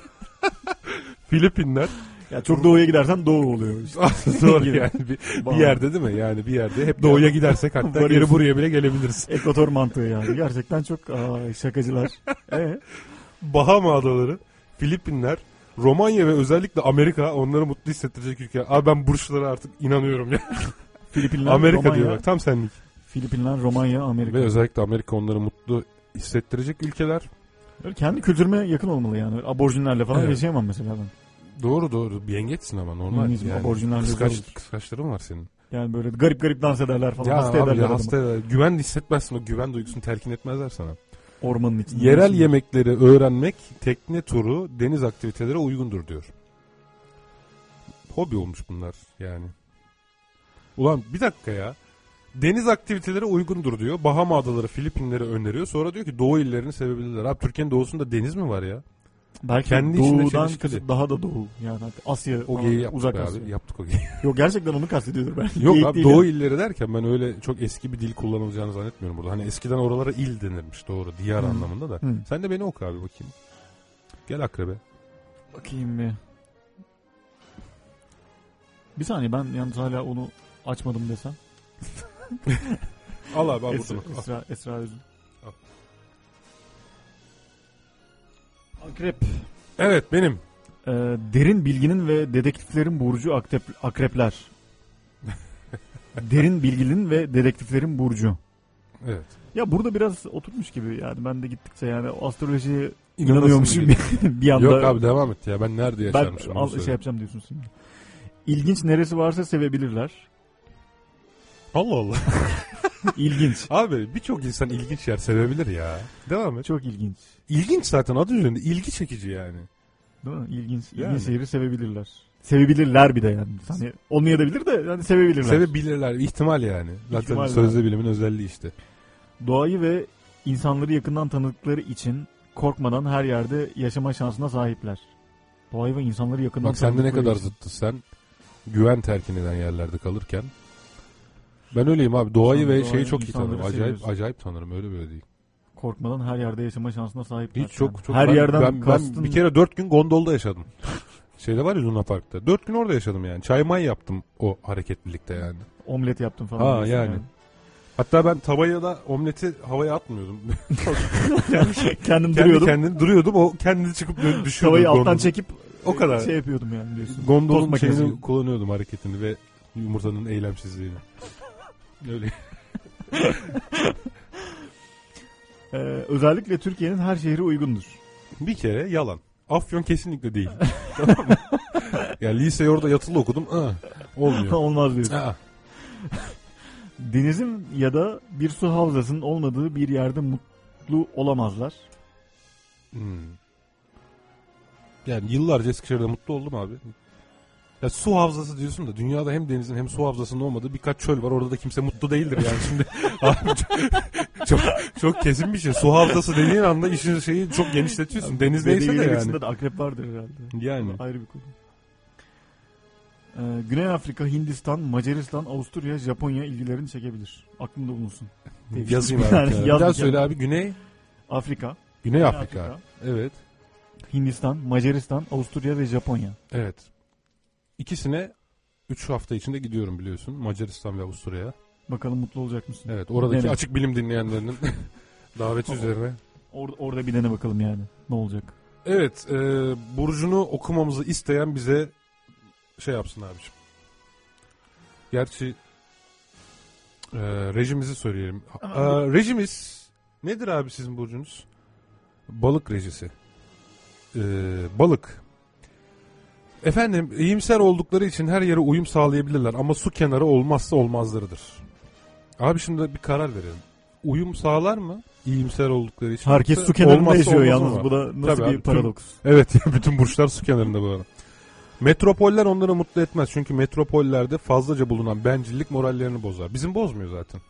Filipinler. Ya çok doğuya gidersen doğu oluyor. Işte. [laughs] Doğru yani bir, bir yerde değil mi? Yani bir yerde hep doğuya gidersek hatta geri buraya bile gelebiliriz. Ekvator mantığı yani. Gerçekten çok aa, şakacılar. [laughs] E, Bahama adaları, Filipinler, Romanya ve özellikle Amerika onları mutlu hissettirecek ülke. Abi ben burçlara artık inanıyorum ya. [laughs] Filipinler, Amerika Romanya, diyor bak tam senlik. Filipinler, Romanya, Amerika. Ve özellikle Amerika onları mutlu hissettirecek ülkeler. Öyle kendi kültürüme yakın olmalı yani. Aborjinlerle falan Evet. yaşayamam mesela ben. Doğru doğru. Bir yengeçsin ama normal. Humanizm, yani. aborjinlerle Kıskaç, kıskaçların var senin. Yani böyle garip garip dans ederler falan. Ya hasta abi ederler ya hasta eder. Güven hissetmezsin o güven duygusunu telkin etmezler sana. Ormanın içinde. Yerel yaşıyor. yemekleri öğrenmek tekne turu, deniz aktivitelere uygundur diyor. Hobi olmuş bunlar yani. Ulan bir dakika ya. Deniz aktiviteleri uygundur diyor. Bahama adaları, Filipinleri öneriyor. Sonra diyor ki doğu illerini sevebilirler. Abi Türkiye'nin doğusunda deniz mi var ya? Belki Kendi doğudan kasıt daha da doğu. Yani Asya O falan, geyiği yaptık uzak Asya. abi. Yaptık o geyiği. Yok gerçekten onu kastediyordur belki. Yok abi değil doğu yani. illeri derken ben öyle çok eski bir dil kullanılacağını zannetmiyorum burada. Hani eskiden oralara il denirmiş doğru. Diyar Hmm. anlamında da. Hmm. Sen de beni oku abi bakayım. Gel akrebe. Bakayım bir. Bir saniye ben yalnız hala onu açmadım desem. [laughs] Al abi al Esra. Esra, Esra Özün. Akrep. Evet benim. Ee, derin bilginin ve dedektiflerin burcu akrep, akrepler. derin bilginin ve dedektiflerin burcu. Evet. Ya burada biraz oturmuş gibi yani ben de gittikçe yani astrolojiye inanıyormuşum [laughs] bir, anda. Yok abi devam et ya. Ben nerede ben yaşarmışım onu al, şey yapacağım diyorsun şimdi. İlginç neresi varsa sevebilirler. Allah Allah. [laughs] İlginç. [laughs] abi birçok insan ilginç yer sevebilir ya. Devam et. Çok ilginç. İlginç zaten adı üzerinde ilgi çekici yani. Değil mi? İlginç. Yani. İlginç şehri sevebilirler. Sevebilirler bir de yani. Hani olmayabilir de yani sevebilirler. Sevebilirler. ihtimal yani. Zaten İhtimal sözde bilimin özelliği işte. Doğayı ve insanları yakından tanıdıkları için korkmadan her yerde yaşama şansına sahipler. Doğayı ve insanları yakından Bak sende ne kadar zıttı sen. Güven terkin eden yerlerde kalırken. Ben öyleyim abi. Doğayı ve doğayı, şeyi çok iyi tanırım. Acayip seviyorsun. acayip tanırım. Öyle böyle değil. Korkmadan her yerde yaşama şansına sahipler. Hiç çok Yani. çok her ben, yerden ben, ben kastın bir kere dört gün gondolda yaşadım. [laughs] Şeyde var ya Luna Park'ta. Dört gün orada yaşadım yani. Çay may yaptım o hareketlilikte yani. omlet yaptım falan. Ha diyorsun yani. Hatta ben tavaya da omleti havaya atmıyordum. [laughs] Kendim Kendi duruyordum. kendini duruyordum. O kendini çıkıp [laughs] düşüyordu. Tavayı alttan çekip O kadar. şey yapıyordum yani diyorsun. Gondolun şeyini kullanıyordum hareketini ve yumurtanın eylemsizliğini. Öyle. [laughs] Ee, özellikle Türkiye'nin her şehri uygundur. Bir kere yalan. Afyon kesinlikle değil. [laughs] tamam mı? Ya liseyi orada yatılı okudum. Ah, olmuyor. [laughs] Olmaz diyorsun. Ah. Denizin ya da bir su havzasının olmadığı bir yerde mutlu olamazlar. Hmm. Yani yıllarca Eskişehir'de mutlu oldum abi. Ya su havzası diyorsun da dünyada hem denizin hem su havzasının olmadığı birkaç çöl var. Orada da kimse mutlu değildir yani şimdi. [laughs] Abi çok, çok, kesin bir şey. Su havzası dediğin anda işin şeyi çok genişletiyorsun. Deniz neyse de yani. de akrep vardır herhalde. Yani. Ayrı bir konu. Ee, Güney Afrika, Hindistan, Macaristan, Avusturya, Japonya ilgilerini çekebilir. Aklında bulunsun. [laughs] Yazayım abi. Yani Yani, bir daha söyle abi. Güney Afrika, Güney Güney Afrika. Afrika. Evet. Hindistan, Macaristan, Avusturya ve Japonya. Evet. İkisine 3 hafta içinde gidiyorum biliyorsun. Macaristan ve Avusturya'ya. Bakalım mutlu olacak mısın? Evet. Oradaki Dene. açık bilim dinleyenlerinin [laughs] daveti üzerine. Or- orada bir dene bakalım yani. Ne olacak? Evet. E, Burcu'nu okumamızı isteyen bize şey yapsın abiciğim. Gerçi e, rejimizi söyleyelim. E, rejimiz nedir abi sizin burcunuz? Balık rejisi. E, balık. Efendim iyimser oldukları için her yere uyum sağlayabilirler ama su kenarı olmazsa olmazlarıdır. Abi şimdi bir karar verelim. Uyum sağlar mı? İyimser oldukları için. Herkes su kenarında yaşıyor yalnız. mı? Bu da nasıl Tabii bir abi, tüm- paradoks? Evet [laughs] bütün burçlar su kenarında bu arada. Metropoller onları mutlu etmez. Çünkü metropollerde fazlaca bulunan bencillik morallerini bozar. Bizim bozmuyor zaten.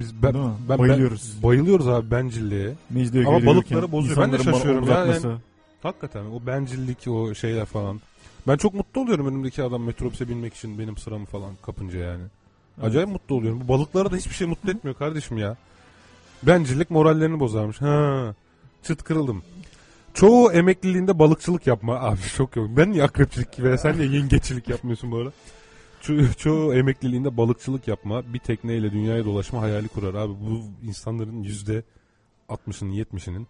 Biz ben, ben- Bayılıyoruz. ben- bayılıyoruz abi bencilliğe. Mecliye Ama balıkları bozuyor. Ben de şaşıyorum ya. Yani hakikaten o bencillik o şeyler falan. Ben çok mutlu oluyorum önümdeki adam metrobüse binmek için benim sıramı falan kapınca yani. Acayip mutlu oluyorum. Bu balıkları da hiçbir şey mutlu etmiyor kardeşim ya. Bencillik morallerini bozarmış. Ha, çıt kırıldım. Çoğu emekliliğinde balıkçılık yapma. Abi çok yok. Ben niye akrepçilik gibi sen niye yengeçilik yapmıyorsun bu ara? Ço- çoğu emekliliğinde balıkçılık yapma, bir tekneyle dünyaya dolaşma hayali kurar. Abi bu insanların yüzde 60'ının 70'inin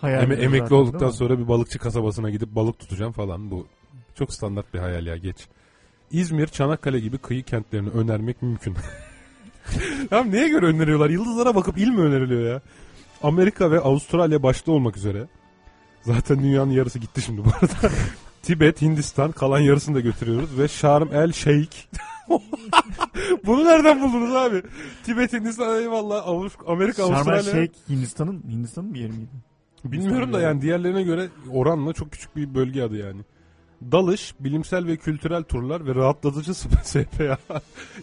Hayal eme- emekli zaten, olduktan sonra bir balıkçı kasabasına gidip balık tutacağım falan. Bu çok standart bir hayal ya geç. İzmir, Çanakkale gibi kıyı kentlerini önermek mümkün. [laughs] ya neye göre öneriyorlar? Yıldızlara bakıp il mi öneriliyor ya? Amerika ve Avustralya başta olmak üzere Zaten dünyanın yarısı gitti şimdi bu arada. [laughs] Tibet, Hindistan kalan yarısını da götürüyoruz ve Şarm El Sheikh. [laughs] Bunu nereden buldunuz abi? Tibet, Hindistan eyvallah. Avrupa, Amerika, Şarm El Avustralya. Şeyh Hindistan'ın Hindistan'ın bir yeri miydi? Bilmiyorum da yani diğerlerine göre oranla çok küçük bir bölge adı yani. Dalış, bilimsel ve kültürel turlar ve rahatlatıcı [laughs] spa SPA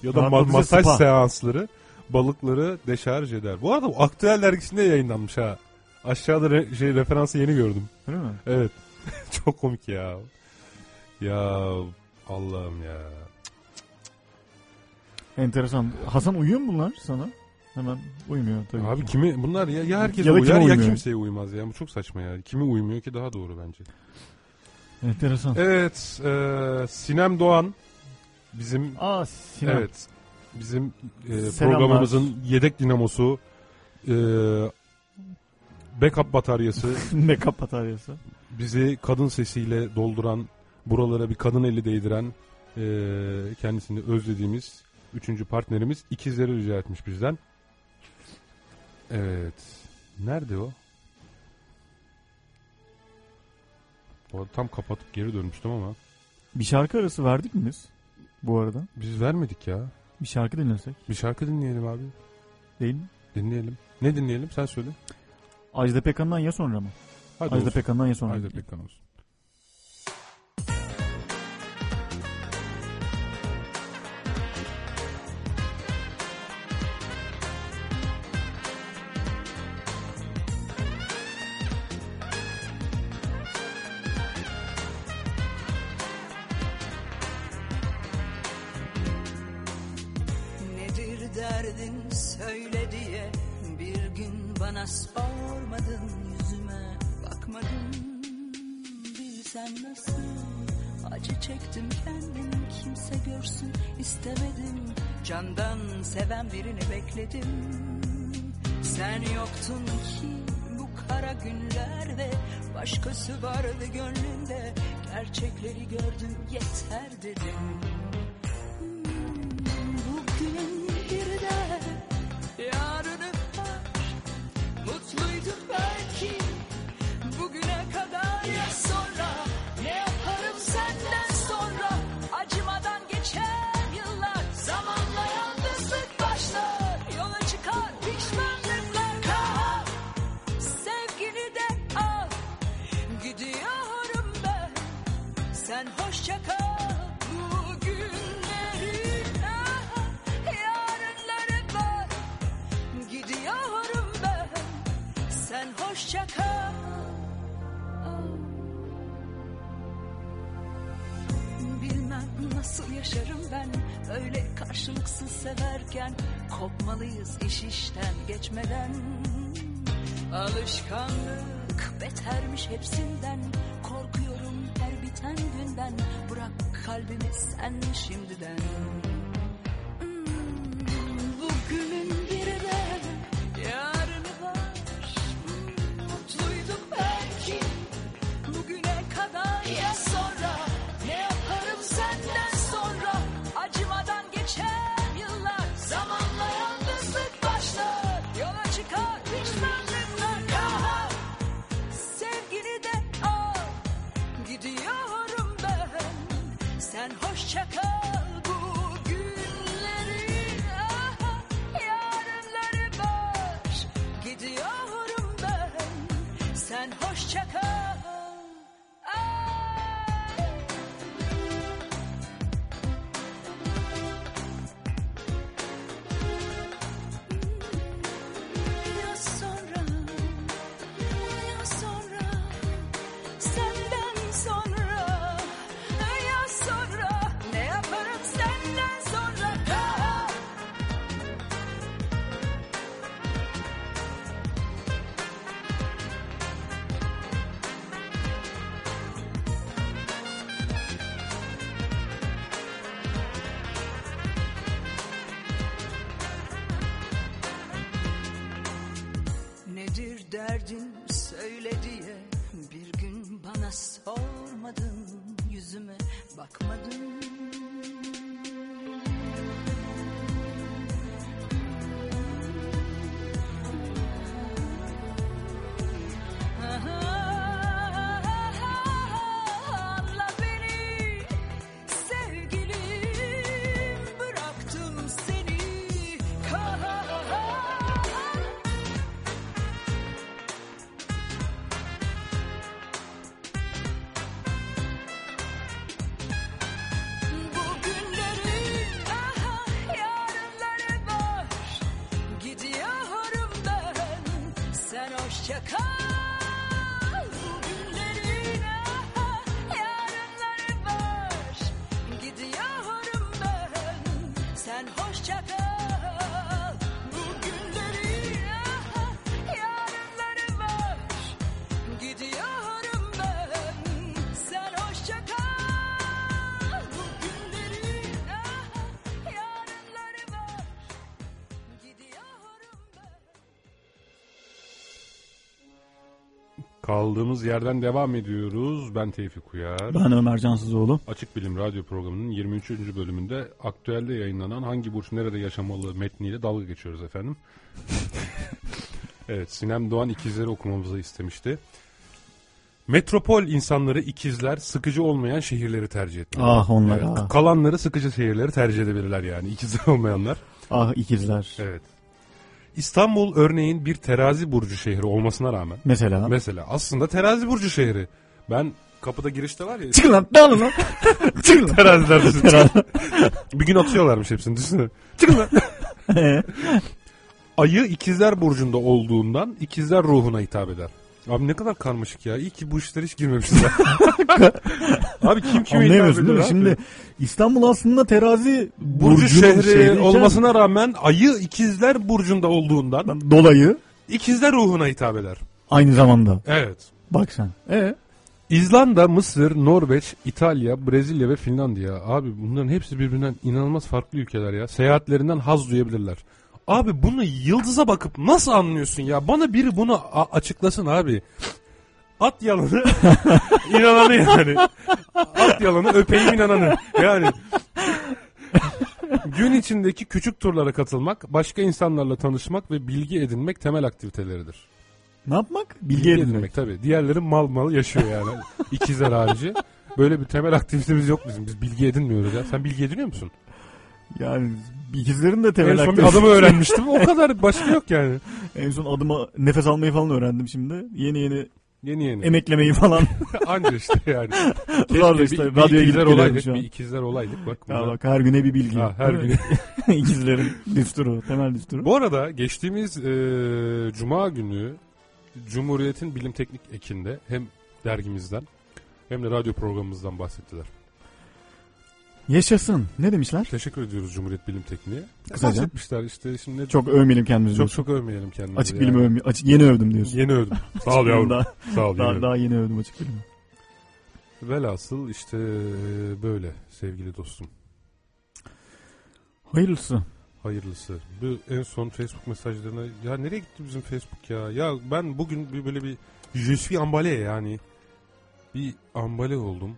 ya da masaj spa. seansları balıkları deşarj eder. Bu arada bu Aktüel dergisinde yayınlanmış ha. Aşağıda re- şey referansı yeni gördüm. Öyle mi? Evet. [laughs] Çok komik ya. Ya Allah'ım ya. Enteresan. Hasan uyuyor mu bunlar sana? Hemen uymuyor tabii. Abi ki. kimi bunlar ya ya herkese Ya uyar ya kimseye uymaz ya. Bu çok saçma ya. Kimi uymuyor ki daha doğru bence. Enteresan. Evet, e, Sinem Doğan bizim Aa Sinem. evet bizim e, Selamlar. programımızın yedek dinamosu e, backup bataryası [laughs] Backup bataryası. bizi kadın sesiyle dolduran buralara bir kadın eli değdiren e, kendisini özlediğimiz üçüncü partnerimiz ikizleri rica etmiş bizden. Evet. Nerede o? Arada tam kapatıp geri dönmüştüm ama. Bir şarkı arası verdik mi biz bu arada? Biz vermedik ya. Bir şarkı dinlesek Bir şarkı dinleyelim abi. değil mi? Dinleyelim. Ne dinleyelim sen söyle. Ajda Pekkan'dan ya sonra mı? Hadi Ajda olsun. Pekkan'dan ya sonra. Ajda Pekkan olsun. Hepsinden Korkuyorum her biten günden. Bırak kalbimi sen şimdiden Kaldığımız yerden devam ediyoruz. Ben Tevfik Uyar. Ben Ömer Cansızoğlu. Açık Bilim Radyo programının 23. bölümünde aktüelde yayınlanan Hangi Burç Nerede Yaşamalı metniyle dalga geçiyoruz efendim. [laughs] evet Sinem Doğan ikizleri okumamızı istemişti. Metropol insanları ikizler sıkıcı olmayan şehirleri tercih etmeli. Ah, onlar, Evet, ah. Kalanları sıkıcı şehirleri tercih edebilirler yani ikizler olmayanlar. Ah ikizler. Evet. İstanbul örneğin bir terazi burcu şehri olmasına rağmen. Mesela? Mesela aslında terazi burcu şehri. Ben kapıda girişte var ya. Çıkın lan dağılın lan. [laughs] Çıkın lan. Teraziler [laughs] bir gün atıyorlarmış hepsini düşünsene. Çıkın lan. [laughs] Ayı ikizler burcunda olduğundan ikizler ruhuna hitap eder. Abi ne kadar karmaşık ya. İyi ki bu işlere hiç girmemişiz. [laughs] abi kim kime hitap Anlayamıyorsun ediyor değil mi? abi? Şimdi İstanbul aslında terazi Burcu şehri olmasına rağmen ayı ikizler burcunda olduğundan dolayı ikizler ruhuna hitap eder. aynı zamanda. Evet. Bak sen. E İzlanda, Mısır, Norveç, İtalya, Brezilya ve Finlandiya. Abi bunların hepsi birbirinden inanılmaz farklı ülkeler ya. Seyahatlerinden haz duyabilirler. Abi bunu yıldıza bakıp nasıl anlıyorsun ya? Bana biri bunu açıklasın abi. At yalanı, [laughs] inananı yani. At yalanı, öpeyim inananı. Yani gün içindeki küçük turlara katılmak, başka insanlarla tanışmak ve bilgi edinmek temel aktiviteleridir. ne yapmak? Bilgi, edinmek. tabii. Diğerleri mal mal yaşıyor yani. İkizler harici. Böyle bir temel aktivitemiz yok bizim. Biz bilgi edinmiyoruz ya. Sen bilgi ediniyor musun? Yani ikizlerin de temel en son bir adımı [laughs] öğrenmiştim. O kadar başka yok yani. En son adıma nefes almayı falan öğrendim şimdi. Yeni yeni Yeni yeni. emeklemeyi falan. [laughs] Anca işte yani. [laughs] Keşke işte, bir, bir radyoya ikizler gidip geliyorum olaydık. şu an. Bir ikizler olaydık. Bak, Ya bunlar- bak her güne bir bilgi. Ha, her mi? İkizlerin düsturu, temel düsturu. Bu arada geçtiğimiz e, Cuma günü Cumhuriyet'in Bilim Teknik Ekinde hem dergimizden hem de radyo programımızdan bahsettiler. Yaşasın. Ne demişler? Teşekkür ediyoruz Cumhuriyet Bilim Tekniğe. Kısaca. Bahsetmişler işte şimdi. ne- Çok övmeyelim kendimizi Çok çok övmeyelim kendimizi. Açık yani. bilimi övme, açık, yeni övdüm diyorsun. Yeni övdüm. [laughs] Sağ ol yavrum. Daha, Sağ ol. daha, yeni daha yeni övdüm açık bilimi. Velhasıl işte e, böyle sevgili dostum. Hayırlısı. Hayırlısı. Bu en son Facebook mesajlarına ya nereye gitti bizim Facebook ya? Ya ben bugün bir böyle bir je suis emballé yani. Bir ambale oldum.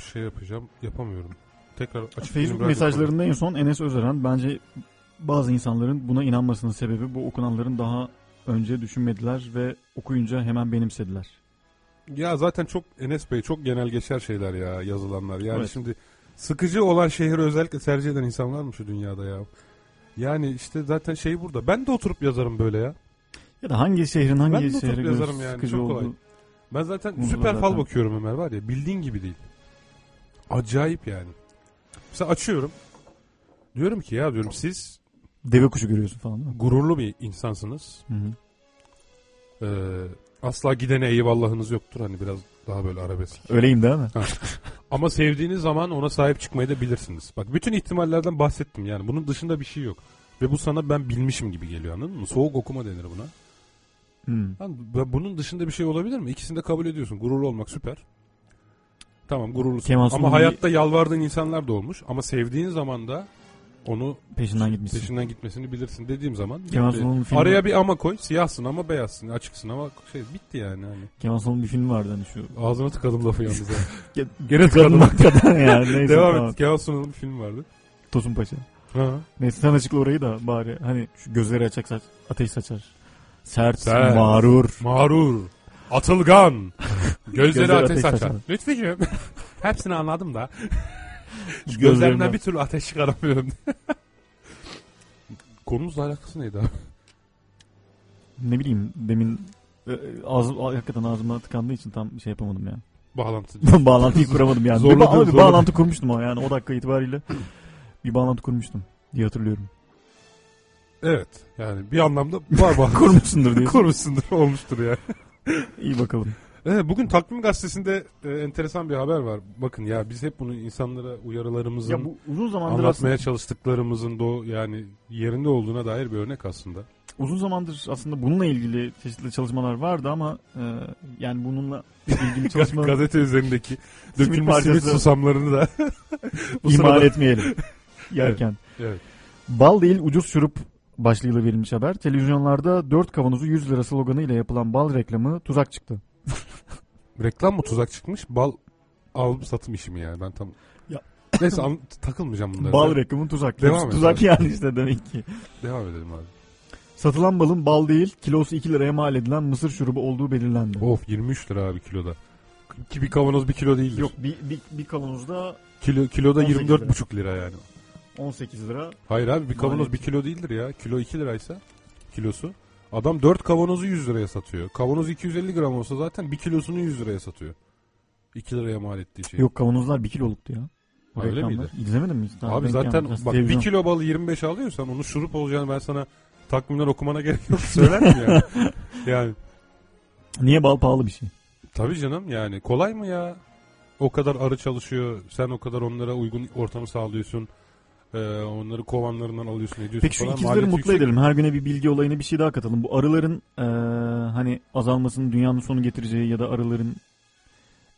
Şey yapacağım. Yapamıyorum. Tekrar açık Facebook mesajlarında en son Enes Özeren bence bazı insanların buna inanmasının sebebi bu okunanların daha önce düşünmediler ve okuyunca hemen benimsediler. Ya zaten çok Enes Bey çok genel geçer şeyler ya yazılanlar. Yani Evet. şimdi sıkıcı olan şehri özellikle tercih eden insan var mı şu dünyada ya? Yani işte zaten şey burada. Ben de oturup yazarım böyle ya. Ya da hangi şehrin hangi ben şehre yazarım yani. sıkıcı Çok kolay. olduğu Ben zaten Umurumda süper fal zaten. bakıyorum Ömer var ya. Bildiğin gibi değil. Acayip yani. Mesela açıyorum. Diyorum ki ya diyorum siz deve kuşu görüyorsun falan değil mi? gururlu bir insansınız. Hı hı. Ee, asla gidene eyvallahınız yoktur. Hani biraz daha böyle arabesk. Öyleyim değil mi? Ha. [laughs] Ama sevdiğiniz zaman ona sahip çıkmayı da bilirsiniz. Bak bütün ihtimallerden bahsettim yani. Bunun dışında bir şey yok. Ve bu sana ben bilmişim gibi geliyor anladın mı? Soğuk okuma denir buna. Hmm. Lan bu- bunun dışında bir şey olabilir mi? İkisini de kabul ediyorsun. Gururlu olmak süper. Tamam gururlusun. Kemal Ama Sunal'ın hayatta yalvardığın insanlar da olmuş. Ama sevdiğin zaman da onu Peşinden gitmişsin. peşinden gitmesini bilirsin dediğim zaman Kemal bitti. Sunal'ın filmi- araya bir ama koy siyahsın ama beyazsın açıksın ama şey bitti yani. Hani. Kemal Sunal'ın bir filmi vardı hani şu. Ağzına tıkadım lafı yalnız. [laughs] ya. Ge- Gene tıkadım hakikaten yani. [laughs] Neyse, Devam tamam. et. Kemal Sunal'ın bir film vardı. Tosun Paşa. Ha. Neyse sen açıkla orayı da bari. Hani şu gözleri açık saç, ateş saçar. Sert, Sert. mağrur. Mağrur. Atılgan. [laughs] Gözleri Gözleri ateş ateş saçar. Lütfücüğüm. Hepsini anladım da. Şu Gözlerimden bir türlü ateş çıkaramıyorum. [laughs] Konumuzla alakası neydi abi? Ne bileyim demin e, ağzım, hakikaten ağzıma tıkandığı için tam şey yapamadım ya. Bağlantı. [laughs] Bağlantıyı kuramadım yani. Bir, Zorladım, ba- ama bir zorladım. bağlantı kurmuştum ama yani o dakika itibariyle bir bağlantı kurmuştum diye hatırlıyorum. Evet. Yani bir anlamda var var. Kurmuşsundur diyorsun. Kurmuşsundur olmuştur yani. [laughs] İyi bakalım. Evet, bugün Takvim Gazetesi'nde e, enteresan bir haber var. Bakın ya biz hep bunu insanlara uyarılarımızın Ya bu uzun zamandır anlatmaya aslında, çalıştıklarımızın do yani yerinde olduğuna dair bir örnek aslında. uzun zamandır aslında bununla ilgili çeşitli çalışmalar vardı ama e, yani bununla ilgili [laughs] çalışmalar Gazete üzerindeki [laughs] dökülmüş simit susamlarını da bu ihmal sırada- etmeyelim yerken. Evet. Bal değil ucuz şurup başlığıyla verilmiş haber. Televizyonlarda 4 kavanozu 100 lira sloganıyla yapılan bal reklamı tuzak çıktı. [laughs] Reklam mı tuzak çıkmış? Bal alım satım işi mi yani? Ben tam Ya. Neyse an- takılmayacağım bunlara. Bal reklamı tuzak. Devam Hepsi et tuzak abi. yani işte demek ki. Devam edelim abi. Satılan balın bal değil kilosu 2 liraya mal edilen mısır şurubu olduğu belirlendi. Of 23 lira abi kiloda. Ki bir kavanoz bir kilo değildir. Yok bir, bir, bir kavanozda Kilo, kiloda 18 lira. 24,5 lira yani. 18 lira. Hayır abi bir kavanoz Maliyeti. bir kilo değildir ya. Kilo 2 liraysa kilosu. Adam 4 kavanozu 100 liraya satıyor. Kavanoz 250 gram olsa zaten bir kilosunu 100 liraya satıyor. 2 liraya mal ettiği şey. Yok kavanozlar 1 kiloluktu ya. O öyle reklamlar. miydi? İzlemedin mi? Daha Abi zaten gelmedi. bak Televizyon. 1 kilo balı 25 alıyorsan onun şurup olacağını ben sana takvimden okumana gerek yok [laughs] söyler miyim yani? yani Niye bal pahalı bir şey? tabii canım yani kolay mı ya? O kadar arı çalışıyor. Sen o kadar onlara uygun ortamı sağlıyorsun. Ee, onları kovanlarından alıyorsun ediyorsun Peki şu falan. ikizleri Maliyeti mutlu yüksek. edelim. Her güne bir bilgi olayına bir şey daha katalım. Bu arıların eee, hani azalmasının dünyanın sonu getireceği ya da arıların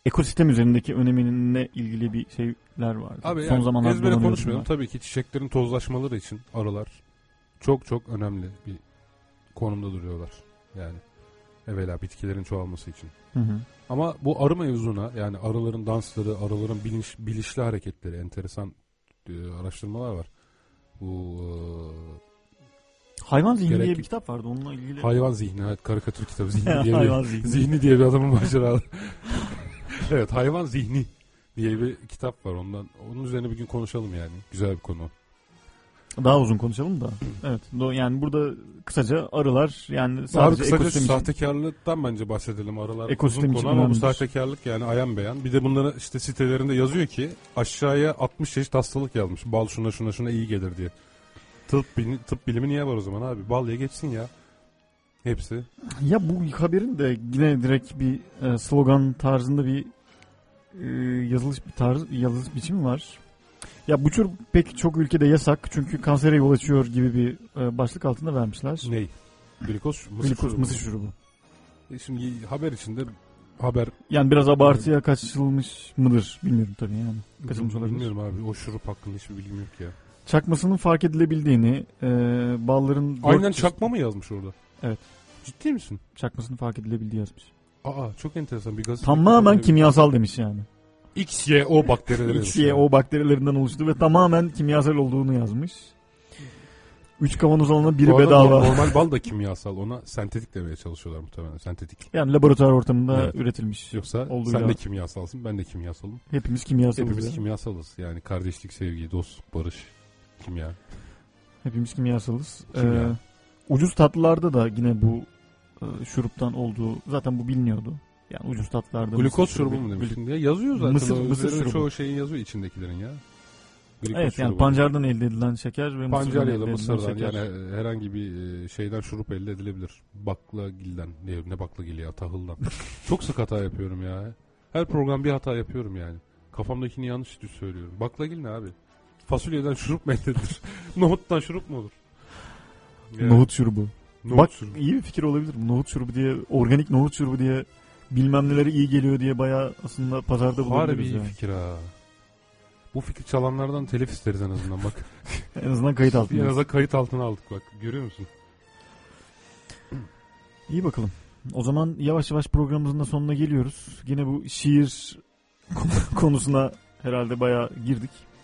ekosistem üzerindeki önemine ilgili bir şeyler vardı. Abi Son yani zamanlarda ezbere dolanıyor konuşmayalım. Tabii ki çiçeklerin tozlaşmaları için arılar çok çok önemli bir konumda duruyorlar. Yani evvela bitkilerin çoğalması için. Hı hı. Ama bu arı mevzuna yani arıların dansları, arıların bilinç, bilişli hareketleri enteresan e, araştırmalar var. Bu Hayvan Zihni Gerek- diye bir kitap vardı onunla ilgili. e, hayvan zihni, evet karikatür kitabı zihni diye bir, [laughs] Zihni. zihni diye bir adamın maceraları. evet hayvan zihni diye bir kitap var ondan. Onun üzerine bir gün konuşalım yani. Güzel bir konu. Daha uzun konuşalım da. Evet. do- Yani burada kısaca arılar yani Abi sadece kısaca ekosistem için- sahtekarlıktan bence bahsedelim aralar. Ekosistem uzun için konu ama bu önemlidir. sahtekarlık yani ayan beyan. Bir de bunları işte sitelerinde yazıyor ki aşağıya 60 çeşit hastalık yazmış. Bal şuna şuna şuna iyi gelir diye. Tıp, bili- tıp bilimi niye var o zaman abi? Bal ye geçsin ya. Hepsi. Ya bu haberin de yine direkt bir e, slogan tarzında bir e, yazılış bir tarz yazılış biçimi var. Ya bu tür pek çok ülkede yasak çünkü kansere yol açıyor gibi bir e, başlık altında vermişler. Ney? Glikoz, mısır Glikoz, şurubu. mısır şurubu. E Şimdi haber içinde haber Yani biraz abartıya kaçılmış mıdır bilmiyorum tabii yani. Kaçılmış olabilir. Bilmiyorum abi o şurup hakkında hiçbir bilgim yok ya. Çakmasının fark edilebildiğini, e, balların dört Aynen çeşit- çakma mı yazmış orada? Evet. Ciddi misin? Çakmasının fark edilebildiği yazmış. Aa çok enteresan bir gazete. Tamamen kimyasal demiş yani. X, Y, O bakterileri. X, Y, O bakterilerinden oluştu ve tamamen kimyasal olduğunu yazmış. 3 kavanoz alana biri bedava. Normal bal da kimyasal. Ona sentetik demeye çalışıyorlar muhtemelen. Sentetik. Yani laboratuvar ortamında Evet. üretilmiş. Yoksa olduğuyla. sen de kimyasalsın, ben de kimyasalım. Hepimiz kimyasalız. Hepimiz ya. kimyasalız. Yani kardeşlik, sevgi, dost, barış, kimya. Hepimiz kimyasalız. Kimya. Ee, ucuz tatlılarda da yine bu e, şuruptan olduğu zaten bu biliniyordu. Yani ucuz tatlılarda. Glikoz mısır şurubu mu demiştin diye yazıyor zaten. Mısır- O mısır şurubu. Çoğu şeyi yazıyor içindekilerin ya. Glikoz Evet yani şurubu. pancardan elde edilen şeker ve Pancar ya da mısırdan şeker. yani herhangi bir e, şeyden şurup elde edilebilir. Baklagilden. Ne, ne baklagili ya tahıldan. [laughs] Çok sık hata yapıyorum ya. Her program bir hata yapıyorum yani. Kafamdakini yanlış söylüyorum. Baklagil ne abi? Fasulyeden şurup mu elde edilir? [laughs] Nohuttan şurup mu olur? Yani, Nohut şurubu. nohut Bak şurubu. iyi bir fikir olabilir. Nohut şurubu diye, organik nohut şurubu diye bilmem neleri iyi geliyor diye bayağı aslında pazarda Harbi bulabiliriz iyi yani. fikir ha. Bu fikir çalanlardan telif isteriz en azından bak. [laughs] En azından kayıt en altında. azından kayıt altına aldık bak. Görüyor musun? İyi bakalım. O zaman yavaş yavaş programımızın da sonuna geliyoruz. Yine bu şiir [laughs] konusuna herhalde bayağı girdik.